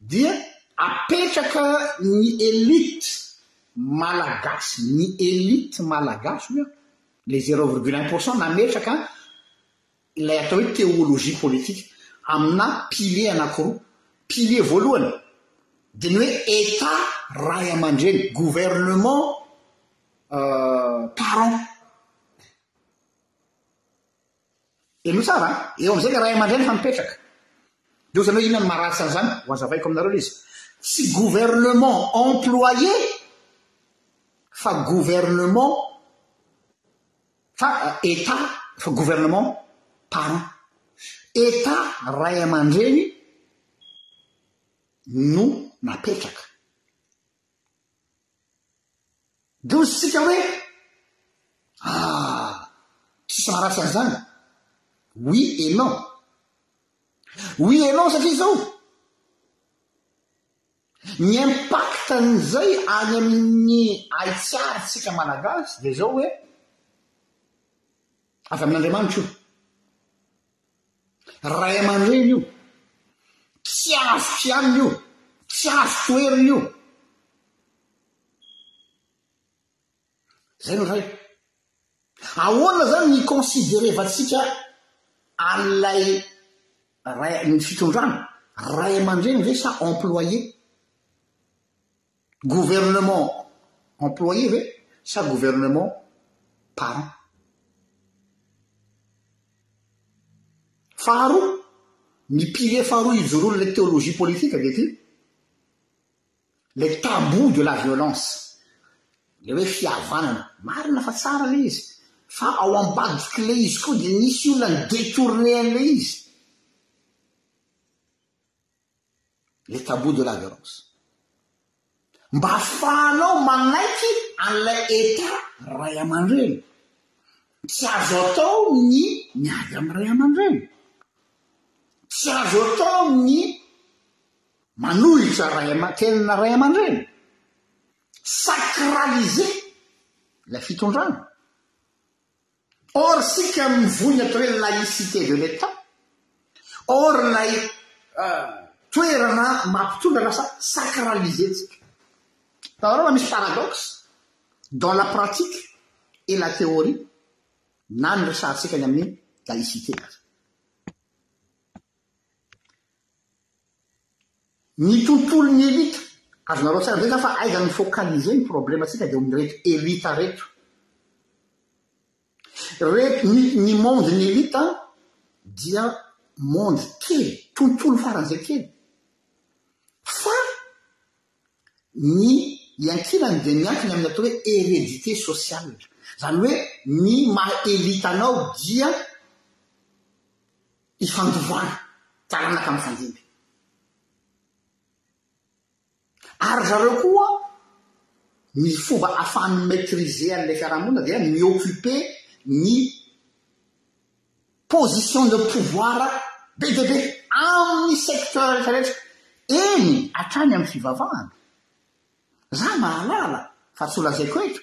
Dia apetraka ny elite malagasy, ny elite malagasy hoy aho, le zero virgule un pour cent nametraka ilay atao hoe théologie politique amina pilier anakiroa, pilier voalohany dia ny hoe État ray aman-dreny, gouvernement parent. Henoy tsara an, eo amin'izay ilay ray aman-dreny efa mipetraka. Dia hoy izy anareo inona no maharatsy an'izany? Ho azavaiko aminareo ilay izy. Tsy gouvernement employé fa gouvernement Fa Etat, fa gouvernement, parents. Etat, ray aman-dreny, no napetraka. Dia hoy isika hoe, ah, tsisy maharatsy an'izany. Oui et non. Oui et non satria izao, Ny impact an'izay any amin'ny ahitsiary tsika Malagasy dia izao hoe, avy amin'Andriamanitra io, ray aman-dreny io, tsy azo kianina io, tsy azo toherina io. Zay no raha e. Ahoana zany ny iconsiderevantsika an'ilay ray ny fitondrana? Ray aman-dreny ve sa employé? Gouvernement employé ve sa gouvernement parent? Faharoa, ny pilier faharoa ijoroan'ilay théologie politique ankehitriny, le tabou de la violence, le hoe fihavanana, marina fa tsara le izy, fa ao ambadik'le izy koa dia nisy olona ni detourner an'le izy, le tabou de la violence, mba afahanao manaiky an'ilay état ray aman-dreny, tsy azo atao ny miady amin'ny ray aman-dreny, tsy azo atao ny Manohitra ray aman-kenina ray aman-dreny? Sacraliser ilay fitondrana? Or isika mivoy ny atao hoe laïcité de l'Etat? Or ilay toerana maha mpitondra lasa sacraliser-tsika? Hitanareo fa misy paradoxe dans la pratique et la théorie na ny resahantsika any amin'ny laïcité aza. Ny tontolon'ny elita, azonareo tsara ve zany fa aiza mi focaliser ny problema tsika dia omireto elita reto. Reto ny ny monde ny elita dia monde kely, tontolo faran'izay kely. Fa ny iankilany dia miankina amin'ny atao hoe heredité sociale. Zany hoe ny maha elita anao dia Ifandovana taranaka mifandimby. Ary zareo koa ny fomba afahany mi-maitriser an'ilay fiarahamonina dia mi-occuper ny position de pouvoir be dia be amin'ny secteur rehetra rehetra, eny hatrany amin'ny fivavahana. Za mahalala fa tsy ho lazaiko eto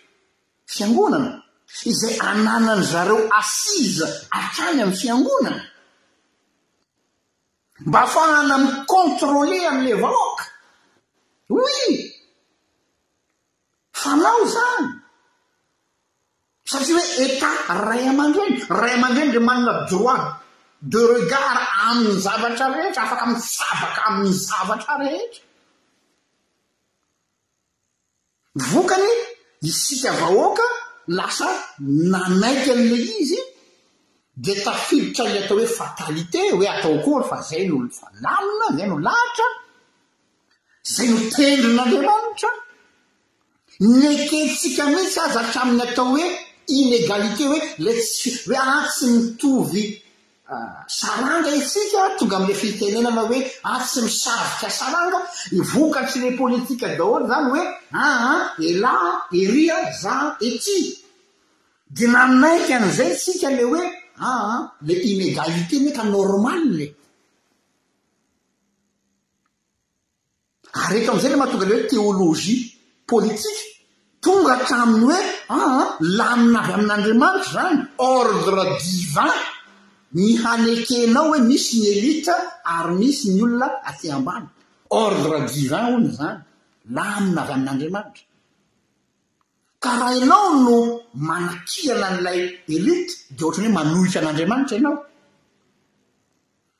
Fiangonana, izay ananany zareo assise hatrany amin'ny fiangonana, mba hafahana mi-controler an'ilay vahoaka. Oui! Fanao izany. Satria hoe Etat ray aman-dreny, ray aman-dreny dia manana droit de regard amin'ny zavatra rehetra, afaka misabaka amin'ny zavatra rehetra. Vokany, isika vahoaka lasa nanaiky an'ilay izy dia tafiditra ilay atao hoe fatalité, hoe atao akory fa izay no efa lamina, izay no lahatra, izay no tendrin'Andriamanitra. Nekentsika mihitsy aza hatramin'ny atao hoe inégalité, hoe ilay tsy, hoe ah tsy mitovy Saranga isika, tonga amin'ilay fitenenana hoe atsy tsy misarika saranga, ny vokatr'ilay politika daholo izany hoe aa, elah, eria, zaa, ety. Dia nanaiky an'izay isika ilay hoe aa, ilay inégalité mety normal e. Ary eto amin'izay ilay mahatonga ilay hoe teolojia politika, tonga hatramin'ny hoe aa lamina avy amin'Andriamanitra izany, ordre divin, ny hanekenao hoe misy ny elite ary misy ny olona aty ambany. Ordre divin hono izany, lamina avy amin'Andriamanitra. Ka raha ianao no manakihana an'ilay elite dia ohatran'ny hoe manohitra an'Andriamanitra ianao.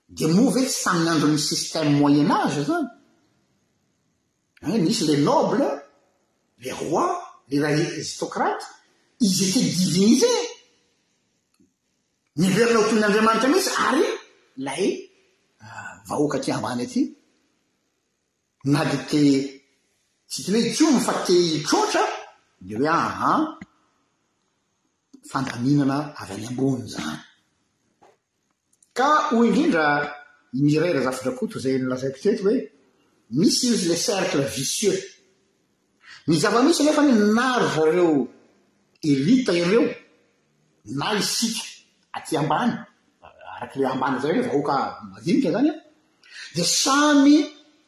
Dia moa ve tsy tamin'ny andron'ny système moyen âge izany? Hein, nisy les nobles, les rois, les aristocrates, ils étaient divinisés. Niverina ho toy ny Andriamanitra mihitsy ary ilay ah, vahoaka aty ambany aty na dia te tsy te hoe hikomy fa te hitroatra dia hoe aha, fandaminana avy any ambony izany. Ka hoy indrindra i Mireille Razafindrakoto izay nolazaiko teto hoe misy izy le cercle vicieux. Ny zava-misy anefa anie na ry zareo elite ireo na isika aty ambany, araka le ambany izay hoe vahoaka madinika izany an, dia samy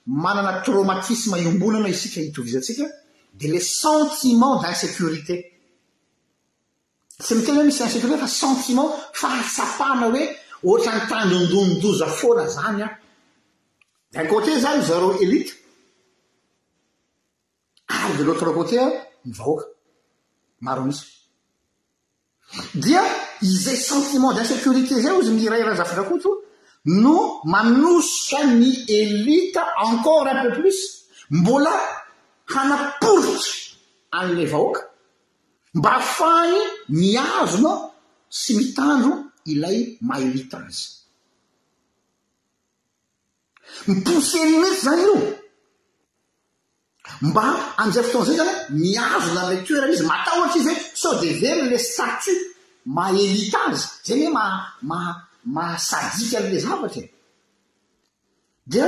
manana traumatisme iombonana isika itovizantsika dia le sentiment d'insécurité. Tsy miteny hoe misy insécurité fa sentiment fahatsapana hoe ohatran'ny tandindonin-doza foana zany an. D'un côté zany ry zareo elite ary de l'autre côté an ny vahoaka maro an'isa. Dia izay sentiment d'insécurité izay hozy Mireille Razafindrakoto no manosika ny elite encore un peu plus mbola hanaporitry an'ilay vahoaka. mba hahafahany mihazona sy mitandro ilay mailita azy. Mi-pousser ny mihitsy izany io mba amin'izay fotoana izay izany mihazona an'ilay toerana izy, matahotra izy hoe sao dia very ilay statut mailita azy, izay anie maha maha maha sadika an'ilay zavatra e! Dia.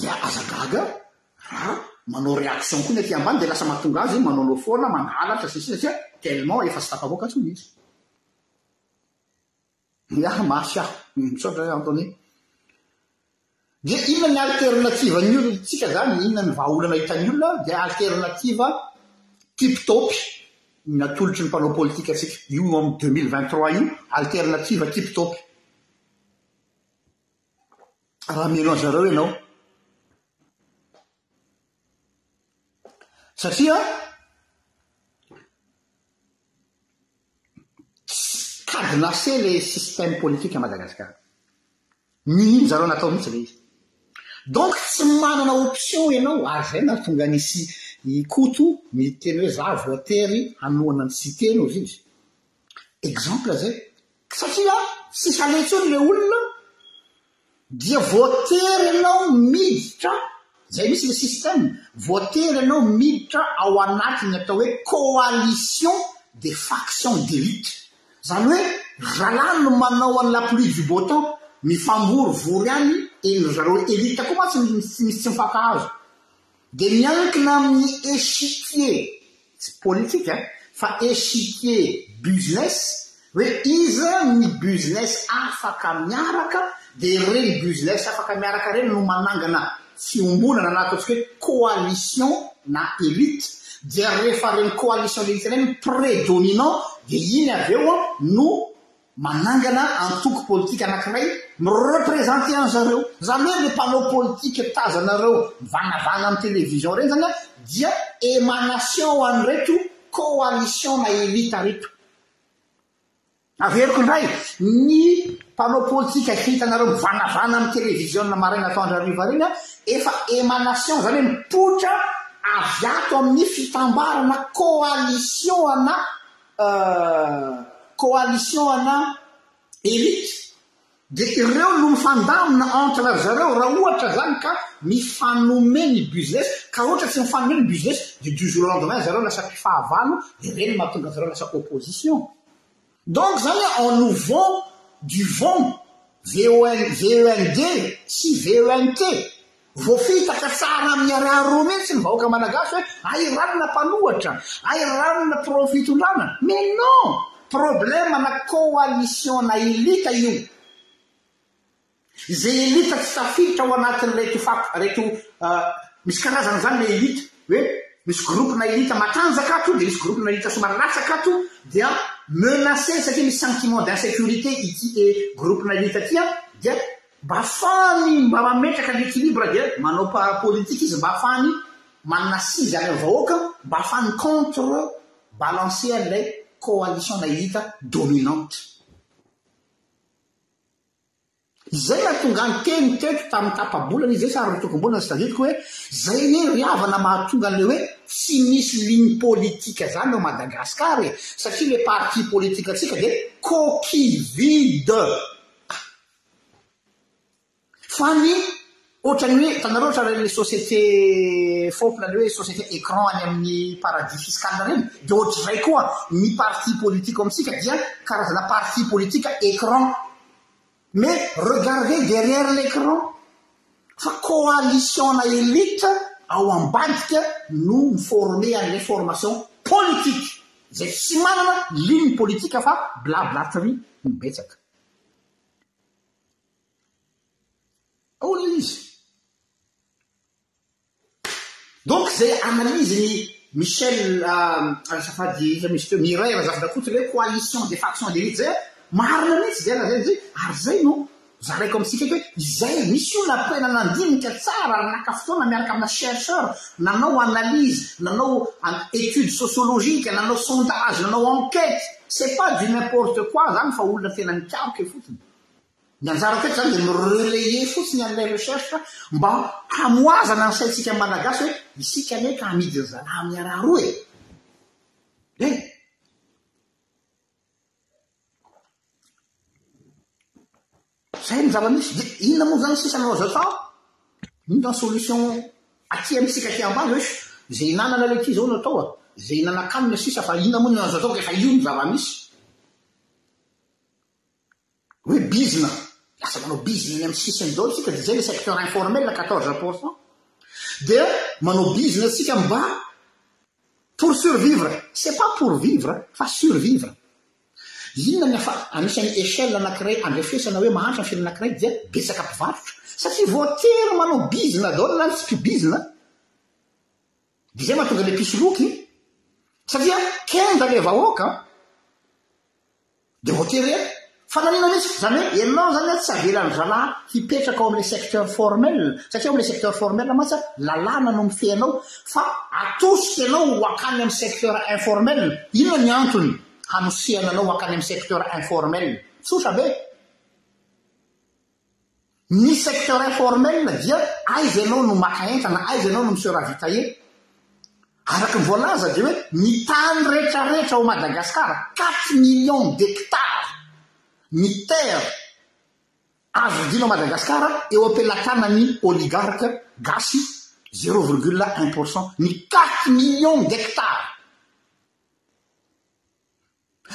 Dia aza gaga raha manao réaction koa ny aty ambany dia lasa mahatonga azy manolo foana, mangalatra sy ny sisa satria tellement efa tsy tafavoaka intsony izy. Ny ahy mafy aho. Misaotra Anthony. Dia inona ny alternative ny olona tsika zany inona ny vahaolana hitan'ny olona dia alternative tip top ny natolotry ny mpanao politika tsika io amin'ny deux mille vingt trois io alternative tip top raha mihaino an-dry zareo ianao. Satria cadenassé ilay système politique à Madagascar. Mihin'ny zareo natao mihitsy ilay izy. Donc tsy manana option ianao ary ah, zay na tonga nisy i Koto miteny hoe za voatery hanohana ny site no izy. exemple zay satria tsy hale tsony le olona dia voatery ianao miditra zay misy le système voatery ianao miditra ao anatin'ny atao hoe coalition des factions d'élite zany hoe ralahy no manao an'ny la pluie du beau temps mifambory vory any eny zareo elite koa mantsy misy tsy mifankahazo Dia miankina amin'ny échiquier, tsy politika fa échiquier business, hoe iza ny business afaka miaraka, dia ireny business afaka miaraka ireny no manangana fiombonana na ataontsika hoe coalition na élite, dia rehefa ireny coalition na élite ireny mi-prédominant dia iny avy eo no Manangana antoko politika anankiray mi-representer an zareo. Zany hoe le mpanao politika tazanareo mivanavana am television reny zany dia emanation an reto coalition na elite reto. Averiko indray, ny mpanao politika hitanareo mivanavana am television maraina atoandro hariva reny efa emanation zany hoe mipoitra avy ato amin ny fitambarana coalition an coalition ana elite de ireo no mifandamina entre ry zareo raha ohatra zany ka mifanome ny business ka ohatra tsy mifanome ny business de du jour au lendemain zareo lasa mpifahavalo de reny mahatonga zareo lasa opposition donc zany hoe en nous vend du vent VON, VEND sy VENT Voafitaka tsara amin'ny araha roa mihitsy ny vahoaka malagasy hoe ahiranona mpanohatra, ahiranona pro fitondrana. Mais non! Problème na coalition na elite io. Izay elite tsy tafiditra ao anatin'ireto fako, ireto misy karazana izany ilay elite, hoe misy groupe na elite matanjaka ato dia misy groupe na elite somary latsaka ato dia menacé satria misy sentiment d'insécurité ity groupe na elite ity dia Mba afahany mba mametraka ny equilibre dia manao para politique izy mba afahany manana sivy any amin'ny vahoaka mba afahany contre balancer an'ilay coalition na elite dominante. Izay nahatonga ahy niteny teto tamin'ny tapa-bolana izy ary nitokom-bolana sy tadidiko hoe izay anie ry havana mahatonga an'ilay hoe tsy misy ligne politique izany ao Madagascar e, satria ilay parti politique antsika dia coquille vide. Fa ny ohatran'ny hoe hitanareo ohatra ireny le société fômpla le hoe société écran any amin'ny paradis fiscal ireny dia ohatr'izay koa ny parti politique ao amintsika dia karazana parti politique écran mais regardez derrière l'écran fa coalition-na élite ao ambadika no mi-former an'ilay formation politique izay tsy manana ligne politique fa blablaterie no betsaka. Ao ilay izy. Donc izay analyse ny Michel azafady iza misy teo Mireille Razafindrakoto ilay coalition des factions de l'élite zay marina mihitsy izay lazainy izay ary izay no zaraiko amintsika hoe izay misy olona après nanandinika tsara ary naka fotoana miaraka amina chercheur Nanao analyse, nanao étude sociologique, nanao sondage, nanao enquête, c'est pas du n'importe quoi zany fa olona tena nikaroka io fotsiny. Ny anjarako eto zany dia mi-relayer fotsiny an'ilay recherche mba hamoazana ny saintsika Malagasy hoe isika anie ka hamidin'ny zalahy miaraha roa e! Eh! Zay ny zava-misy, dia inona moa izany sisa no azo atao? Inona ny solution aty amintsika aty ambany hoe izay nanana ilay ity izao no atao a? Izay nanakanina sisa fa inona moa no azo atao rehefa io no zava-misy? Hoe bizna, lasa manao bizna eny amin'ny sisiny daholo isika dia izay ilay secteur informel quatorze pour cent. Dia manao bizna isika mba pour survivre, c'est pas pour vivre fa survivre. Inona ny afa anisan'ny échelle anankiray andrefesana hoe mahantra ny firenena anankiray dia betsaka mpivarotra satria voatery manao bizina daholo na ny tsy mpibizina dia izay mahatonga ilay mpisoloky satria kenda ilay vahoaka dia voatery fanamiana mihitsy izany hoe ianao izany a tsy avelan'ny zalahy hipetraka ao amin'ilay secteur formel satria ao amin'ilay secteur formel mantsy a lalàna no mifehy anao fa atosika ianao ho hankany amin'ny secteur informel inona ny antony hanosehana anao hankany amin'ny secteur informel tsotra be? Ny secteur informel dia aiza ianao no maka entana, aiza ianao no mi-se ravitailler? Araka ny voalaza dia hoe ny tany rehetrarehetra ao Madagascar, quatre millions d'hectares ny terres azo vidiana ao Madagascar eo am-pelatanan'ny oligarques gasy zéro virgule un pour cent ny quatre millions d'hectares.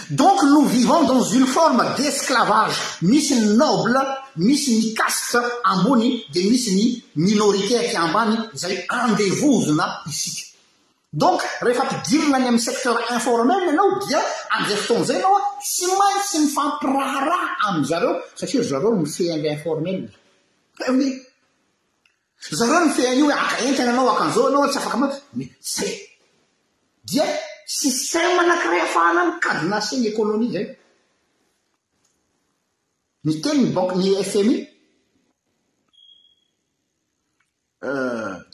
Donc nous vivons dans une forme d'esclavage, misy ny noble, misy ny caste ambony dia misy ny minorité aty ambany izay andevozina isika. Donc rehefa ampidirina any amin'ny secteur informel ianao dia amin'izay fotoana izay ianao tsy maintsy mifampiraharaha amin-dry zareo satria ry zareo mifehy an'ilay informel. Eeh oui. Zareo ny fean'io hoe haka entana anao, haka an'izao ianao, tsy afaka manao, ny zay. Dia système anankiray afahana mi-cadenasser ny économie izay. Niteny ny banque, ny FMI,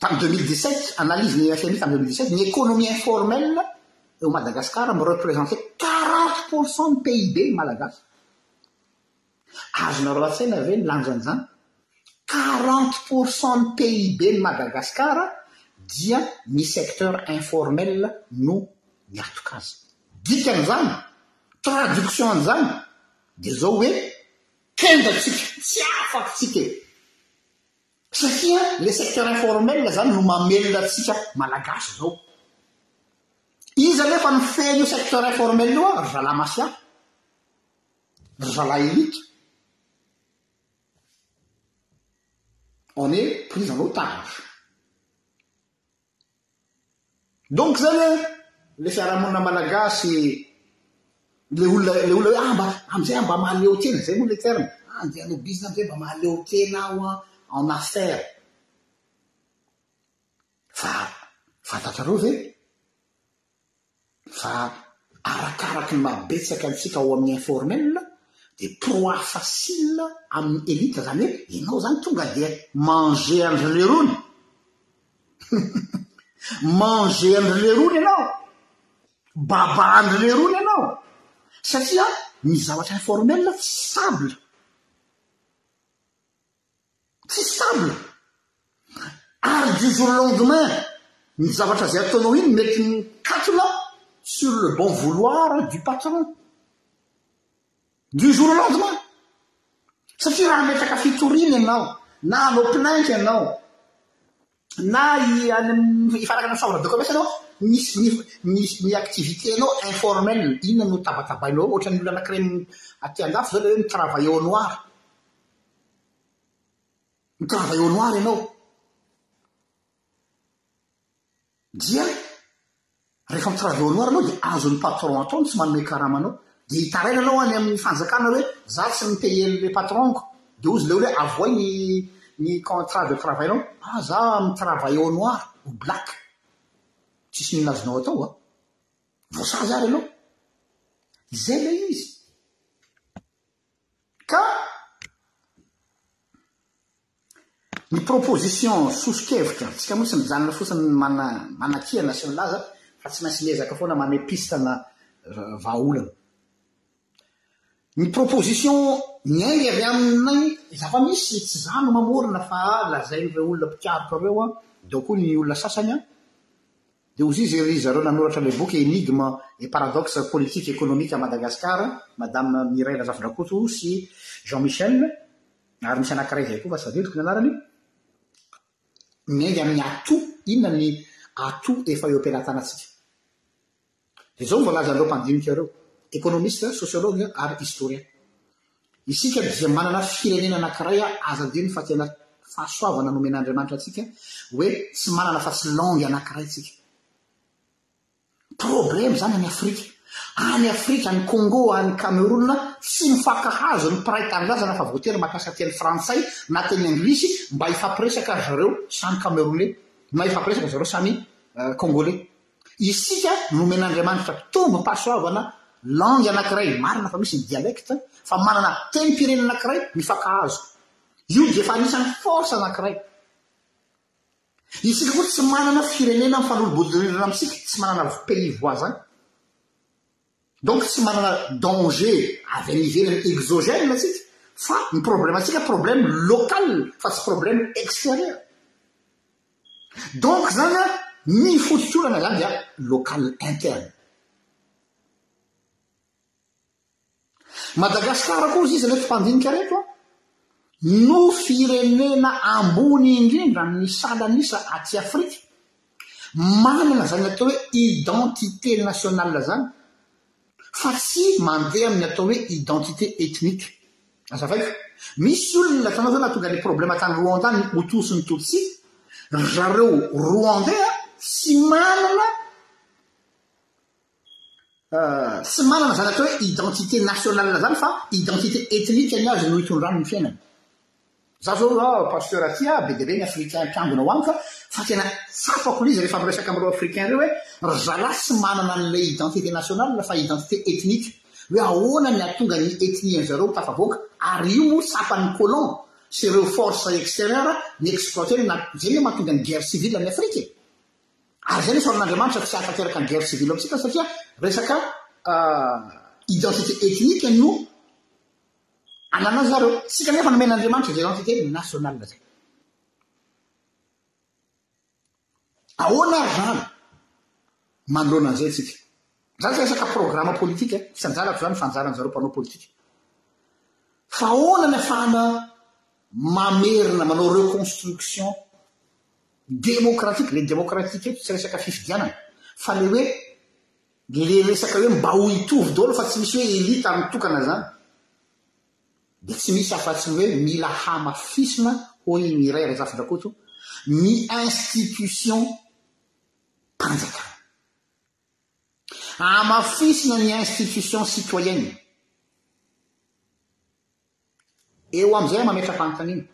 tamin'ny 2017, analyse ny FMI tamin'ny 2017, ny économie informelle eo Madagascar mi-représenter 40 pour cent ny PIB ny Malagasy. Azonareo an-tsaina ve ny lanjan'izany? Quarante pour cent ny PIB ny Madagascar dia ny secteur informel no miatoka azy. Dikan'izany, traduction an'izany dia izao hoe kenjantsika, tsy afatsika e! Satria le secteur informel izany no mamelona antsika Malagasy izao. Iza anefa no feno io secteur informel io an ry zalahy Masia? Ry zalahy elite. On est pris en otage. Donc zany hoe le fiarahamonina malagasy le olona le olona hoe ah mba am'zay mba mahaleo tena zay moa le terme. Ah andeha hanao business am'zay mba mahaleo tena aho an en affaires. Fa fantatrareo ve Fa arakaraky ny maha betsaka antsika ao amin'ny informel dia proie facile amin'ny elite zany hoe ianao zany tonga dia manger an-dry lerony manger an-dry lerony ianao baba an-dry lerony ianao satria ny zavatra informel sable Tsy stable. Ary du jour au lendemain, ny zavatra izay ataonao iny mety mikatona sur le bon vouloir du patron. Du jour au lendemain. Satria raha hametraka fitoriana ianao, na hanao plainte ianao, na i any amin'ny ifanaraka amin'ny chambre de commerce ianao misy ny ny ny activité anao informel inona no tabatabainao ao ohatran'ny olona anankiray aty andafy zao le hoe mi-travail au noir mi-travail au noir ianao dia Rehefa mi-travail au noir anao dia azon'ny patron atao ny tsy manome karama anao. Dia hitaraina anao any amin'ny fanjakana hoe za tsy mi-payer-n'le patron-ko. Dia hozy le olo hoe avoay ny ny contrat de travail-nao. Ah za mi-travail au noir, au black. Tsisy n'inona azonao atao an! Voasazy ary ianao. Izay ilay izy. Ka. Ny proposition, soso-kevitra, tsika moa tsy mijanona fotsiny ny mana, manakihana sy milaza fa tsy maintsy miezaka foana mamehy piste na vahaolana. Ny proposition miainga avy aminay zava-misy, tsy za no mamorona fa lazain'ireo olona mpikaroka ireo an, dia ao koa ny olona sasany an, dia ozy izy ry zareo nanoratra ilay boky Enigma et paradoxe politique et économique à Madagascar, Madame Mireille Razafindrakoto sy Jean Michel, Ary misy anankiray izay koa fa tsy tadidiko ny anarany, miainga amin'ny atout, inona ny atout efa eo am-pelatanantsika? Dia izao no voalaza an'ireo mpandinika ireo, économiste, sociologue ary historien, Isika dia manana firenena anankiray aza adino fa tena fahasoavana nomen'Andriamanitra antsika hoe tsy manana afa-tsy langue anankiray isika. Problème zany any Afrika. Any Afrika, any Congo, any Cameroun, tsy mifankahazo ny mpiray tanindrazana fa voatery mampiasa teny frantsay na teny anglisy mba hifampiresaka ry zareo samy Camerounais na hifampiresaka ry zareo samy Congolais. Isika nomen'Andriamanitra tombom-pahasoavana langue anakiray, marina fa misy ny dialecte, fa manana tenim-pirenena anakiray mifankahazo. Io dia efa anisan'ny force anakiray. Isika koa tsy manana firenena mifandrolobodorindrina amintsika, tsy manana pays voisin. Donc tsy manana danger avy any ivelany exogène tsika fa ny problème tsika problème local fa tsy problème extérieur. Donc zany a ny fototr'olana zany dia local interne. Madagasikara koa hoy izy rehefa mpandinika reto an, no firenena ambony indrindra amin'ny salan'isa aty Afrika manana izany atao hoe identité nationale izany fa tsy mandeha amin'ny atao hoe identité ethnique. Azavaiko. Misy olona hitanao ve nahatonga ilay problema tany Rwanda ny Hutu sy ny Tutsi? Ry zareo Rwandais tsy manana Tsy manana izany atao hoe identité nationale izany fa identité ethnique ny azy no itondrany ny fiainany. Za zao a pasteur aty a be dia be ny africain mpiambina ao amiko fa tena tsapako le izy rehefa miresaka amin'ireo africain ireo hoe ry zalahy tsy manana an'ilay identité nationale fa identité ethnique hoe ahoana ny hahatonga ny ethnie an'i zareo ho tafavoaka ary io moa tsapan'ny colon sy ireo force extérieure ni exploiter ny na zay le mahatonga ny guerre civile any afrika e. Ary izay ny saron'Andriamanitra tsy hahatanteraka ny guerre civile amintsika satria resaka identité ethnique no ananan'zy zareo. Isika anefa nomen'Andriamanitra izay identité nationale izay. Ahoana ary izany manoloana an'izay antsika? Izany tsy resaka programme politique, tsy sanjalako izany fa anjaran'ny zareo mpanao politika. Fa ahoana ny afahana mamerina manao reconstruction Demokratika, le demokratika eto tsy resaka fifidianana fa le hoe le resaka hoe mba ho hitovy daholo fa tsy misy hoe elite ary mitokana zany dia tsy misy afa-tsy ny hoe mila hamafisina hoy i Mireille Razafindrakoto ny institution mpanjakana. Hamafisina ny institution citoyenne. Eo amin'izay aho mametra-panontaniana.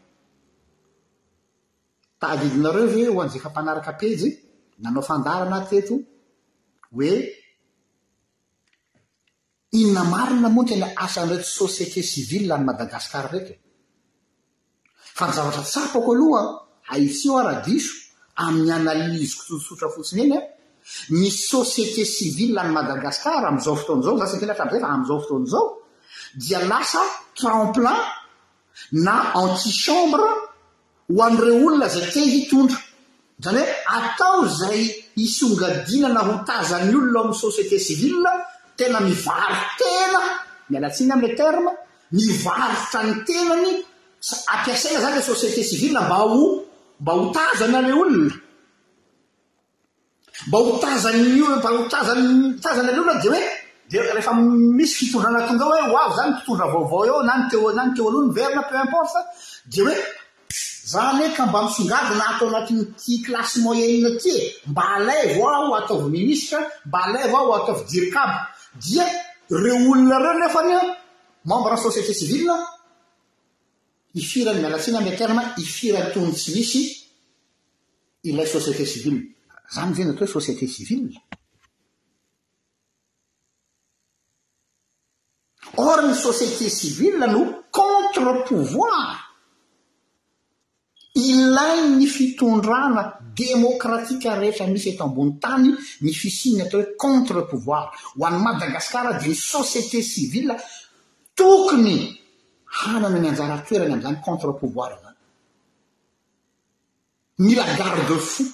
Tadidinareo ve ho an'izay efa mpanaraka pejy nanao fandaharana ato teto hoe inona marina moa ny tena asan'ireto société civile any Madagasikara ireto e? Fa ny zavatra tsapako aloha, hahitsio aho raha diso, amin'ny analyse-ko tsotsotra fotsiny eny Ny société civile any Madagascar amin'izao fotoana izao, za tsy niteny hatramin'izay fa amin'izao fotoana izao dia lasa tremplin na antichambre ho an'ireo olona izay te hitondra. Izany hoe atao izay hisongadinana ho tazan'ny olona ao amin'ny société civile tena mivaro-tena, miala tsiny amin'ilay terme, mivarotra ny tenany, ampiasaina izany ilay société civile mba ho mba ho tazana ilay olona. Mba ho tazan'ny olona, mba ho tazan'ny tazan'ny olona dia hoe dia rehefa misy fitondrana tonga hoe ho avy zany mpitondra vaovao eo na ny teo na ny teo aloha niverina peu importe dia hoe za anie ka mba misongadina ato anatin'ity classe moyenne ity e mba alaivo aho ataovy ministra mba alaivo aho ataovy dirikabo dia reo olona reo nefa ny membre société civile ifirany mialatsiny amin'ny terme ifirany toy ny tsy misy Ilay société civile. Izany ve ny atao hoe société civile? Or ny société civile no contre-pouvoir ilain'ny fitondrana demokratika rehetra misy eto ambony tany ny fisian'ny atao hoe contre-pouvoir. Ho an'i Madagasikara dia ny société civile tokony hanana ny anjara toerany amin'izany contre-pouvoir izany. Mila garde fou.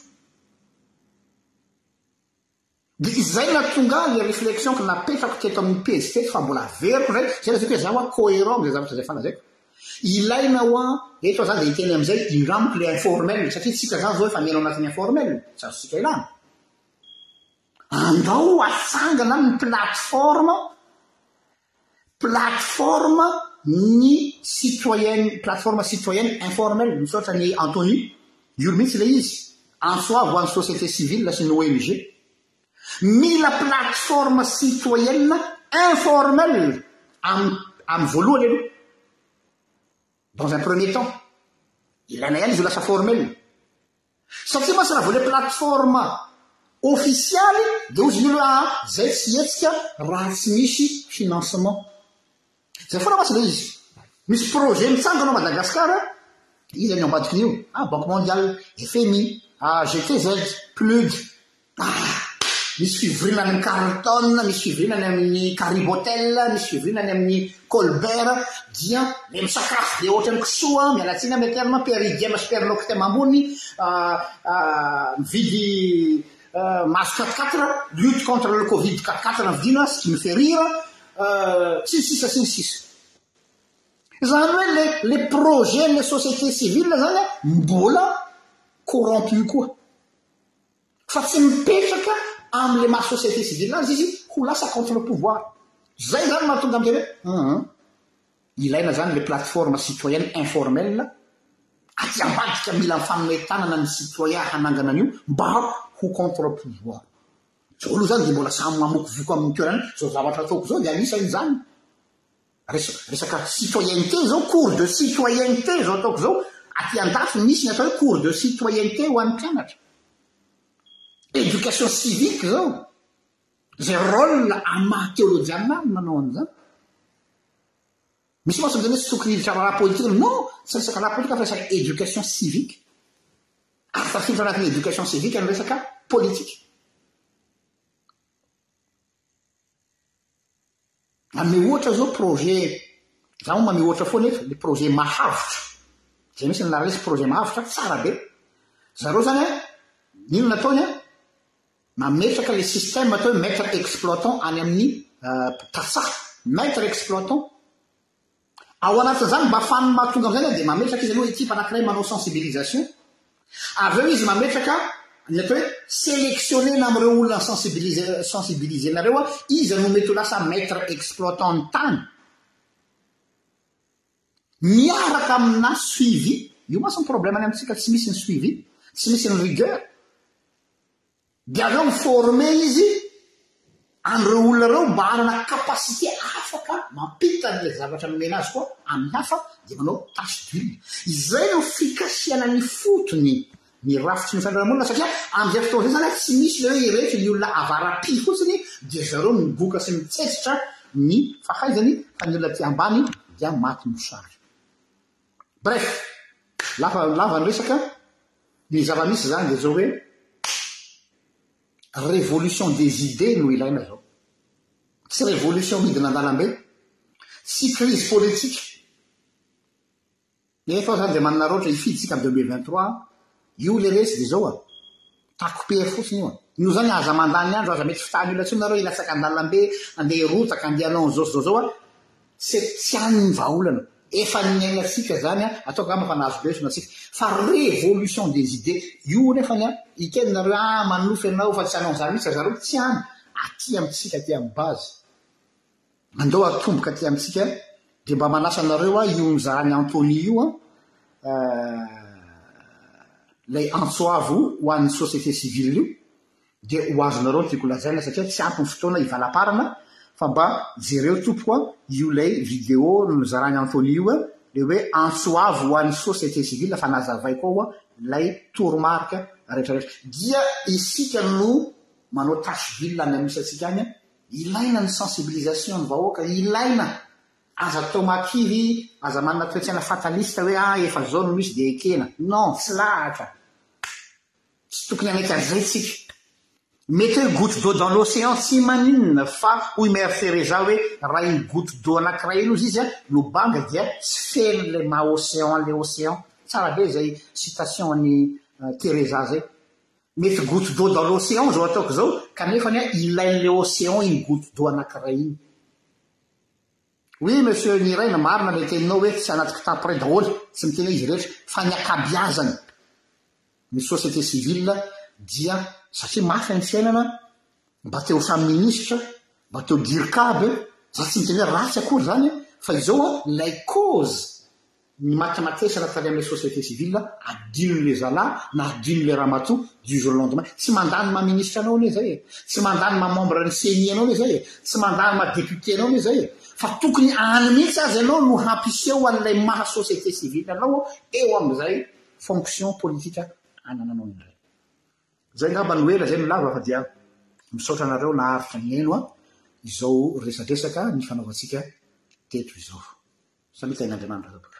Dia izay nahatonga ahy ilay réflexion-ko napetrako teto amin'ny pejy teto fa mbola averiko indray, izay lazaiko hoe za hoa cohérent amin'izay zavatra izay efa lazaiko. Ilaina hoa, eto aho zany dia hiteny amin'izay indramiko ilay informel, satria tsika zany zao efa miaina ao anatin'ny informel, tsy azontsika ilana. Andao hatsangana ny plateforme Plateforme ny citoyenne plateforme citoyenne informelle misaotra an'i Anthony io mihitsy ilay izy antso avo ho an'ny société civile sy ny ONG mila plateforme citoyenne informelle am amin'ny voalohany aloha Dans un premier temps, ilaina ihany izy io lasa formel. Satria mantsy raha vao ilay plateforme ofisialy dia hozy ny laha izay tsy hetsika raha tsy misy financement. Izay foana mantsy ilay izy. Misy projet mitsangana ao Madagasikara, iza ny ao ambadikin'io? Ah, Banque Mondiale, FMI, AGTZ, PNUD, Bah! Misy fivoriana any amin'ny Carlton, misy fivoriana any amin'ny Caribe Hotel, misy fivoriana any amin'ny Colbert, dia le misakafo be ohatran'ny kisoa, miala tsiny amin'ny terme, Périgem sy Pernoctem ambony, mividy maso quatre quatre, lutte contre le covid quatre quatre no vidiana, ce qui me fait rire, sy ny sisa sy ny sisa. Izany hoe le le projet-n'le société civile zany mbola corrompu koa. Fa tsy mipetraka amle maha société civile azy izy ho lasa contre le pouvoir. Zay zany mahatonga an'zay hoe hum ilaina zany le plateforme citoyenne informelle aty ambadika mila mifanome tanana ny citoyen hanangana an'io mba ho contre pouvoir. Zao aloha zany de mbola samy mamokovoko amin'ny toerany zao zavatra ataoko zao de anisan'izany. Resaka resaka citoyenneté izao, cours de citoyenneté izao ataoko izao, aty andafy misy ny atao hoe cours de citoyenneté ho an'ny mpianatra. Éducation civique izao, izay rôle amin'ny maha teolojianina ahy ny manao an'izany. Misy mantsy miteny hoe tsy tokony hiditra raharaha politika, non, tsy resaka raharaha politika fa resaka éducation civique. Ary tafiditra anatin'ny éducation civique ny resaka politika. Manome ohatra zao projet, za moa manome ohatra foana eto, le projet Mahavitra, zay mihitsy no laharesy, projet Mahavitra, tsara be. Zareo zany an, ino no ataony an, mametraka le système atao hoe maître exploitant any amin'ny tantsaha, maître exploitant, Ao anatin'izany mba afahan'ny mahatonga an'izany dia mametraka izy aloha ekipa anankiray manao sensibilisation, avy eo izy mametraka ny atao hoe selectionnena amin'ireo olona sensibiliser sensibiliser-na ireo iza no mety ho lasa maitre exploitant ny tany, miaraka aminà suivi, io mantsy ny problème any amintsika tsy misy ny suivi, tsy misy ny rigueur. Dia avy eo mi-former izy an'ireo olona ireo mba hanana capacité afaka mampita an'ilay zavatra nomena azy koa amin'ny hafa dia manao tâche d'huile. Izay no fikasihana ny fotony ny rafitry ny fiandrana-monina satria amin'izay fotoana izay izany tsy misy ilay hoe ireto ny olona avara-pi fotsiny dia ry zareo migoka sy mitsetsitra ny fahaizany fa ny olona aty ambany dia maty mosary. Bref, lava lava ny resaka, ny zava-misy izany dia izao hoe révolution des idées no ilaina izao. Tsy révolution midina an-dalambe, tsy crise politique. Efa izany dia manana raotra hifidy isika amin'ny 2023, Io le resy de zao a. Takopery fotsiny io a. Noho zany aza mandany andro aza mety tsy tahan'ny olona tsony nareo hilatsaka andalambe andeha hirotsaka andeha hanao an'zao sy zao zao a. Satria tsy any ny vahaolana. Efa niainantsika zany a atao angamba fa nahazo lesona tsika. Fa révolution des idées io nefany a hiteny nareo a manonofy anao fa tsy hanao an'zany mitsy ry zareo tsy any. Aty amintsika aty amin'ny base. Andao atomboka aty amintsika dia mba manasa anareo aho ion'izany Anthony io an, ilay antso avo ho an'ny société civile io dia ho azonareo no tiako lazaina satria tsy ampy ny fotoana hivalamparana fa mba jereo tompoko an io ilay vidéo nozarain'i Anthony io an, ilay hoe antso avo ho an'ny société civile fa nazavaiko ao an ilay toromarika rehetrarehetra. Dia isika no manao tâche ville any amin'ny misy antsika any an, Ilaina ny sensibilisation ny vahoaka, ilaina! Aza atao makiry, aza manana toetsaina fataliste hoe ah efa zao no misy dia ekena. Non, tsy lahatra. Tsy tokony hanaiky an'izay tsika. Mety hoe goutte d'eau dans l'océan tsy maninona fa hoy Maire Theresa hoe raha iny goutte d'eau anankiray iny ozy izy a no banga dia tsy feno le maha océan le océan. Tsara be izay citation an'i Theresa zay. Mety goutte d'eau dans l'océan zao ataoko zao kanefa anie ilain'le océan iny goutte d'eau anakiray iny. Oui monsieur Niraina marina le teninao hoe tsy anaty kitapo iray daholo, tsy miteny hoe izy rehetra, fa ny akabiazany ny société civile dia satria mafy ny fiainana mba te ho samy ministra, mba te ho dircab, za tsy miteny hoe ratsy akory zany fa izao an, ilay cause Ny maty matesana tany amin'ilay société civile adinon'ilay zalahy na adinon'ilay ramatoa du jour au lendemain. Tsy mandà ny maha ministra anao anie izay e! Tsy mandà ny maha membre ny ceni anao anie izay e! Tsy mandà ny maha député anao anie izay e! Fa tokony any mihitsy aza ianao no hampiseho an'ilay maha société civile anao eo amin'izay fonction politique anananao indray. Zay ngamba no ela, zay no lava fa dia misaotra anareo naharitra nihaino an izao resadresaka nifanaovantsika teto izao. Samia tahin'Andriamanitra tompoko.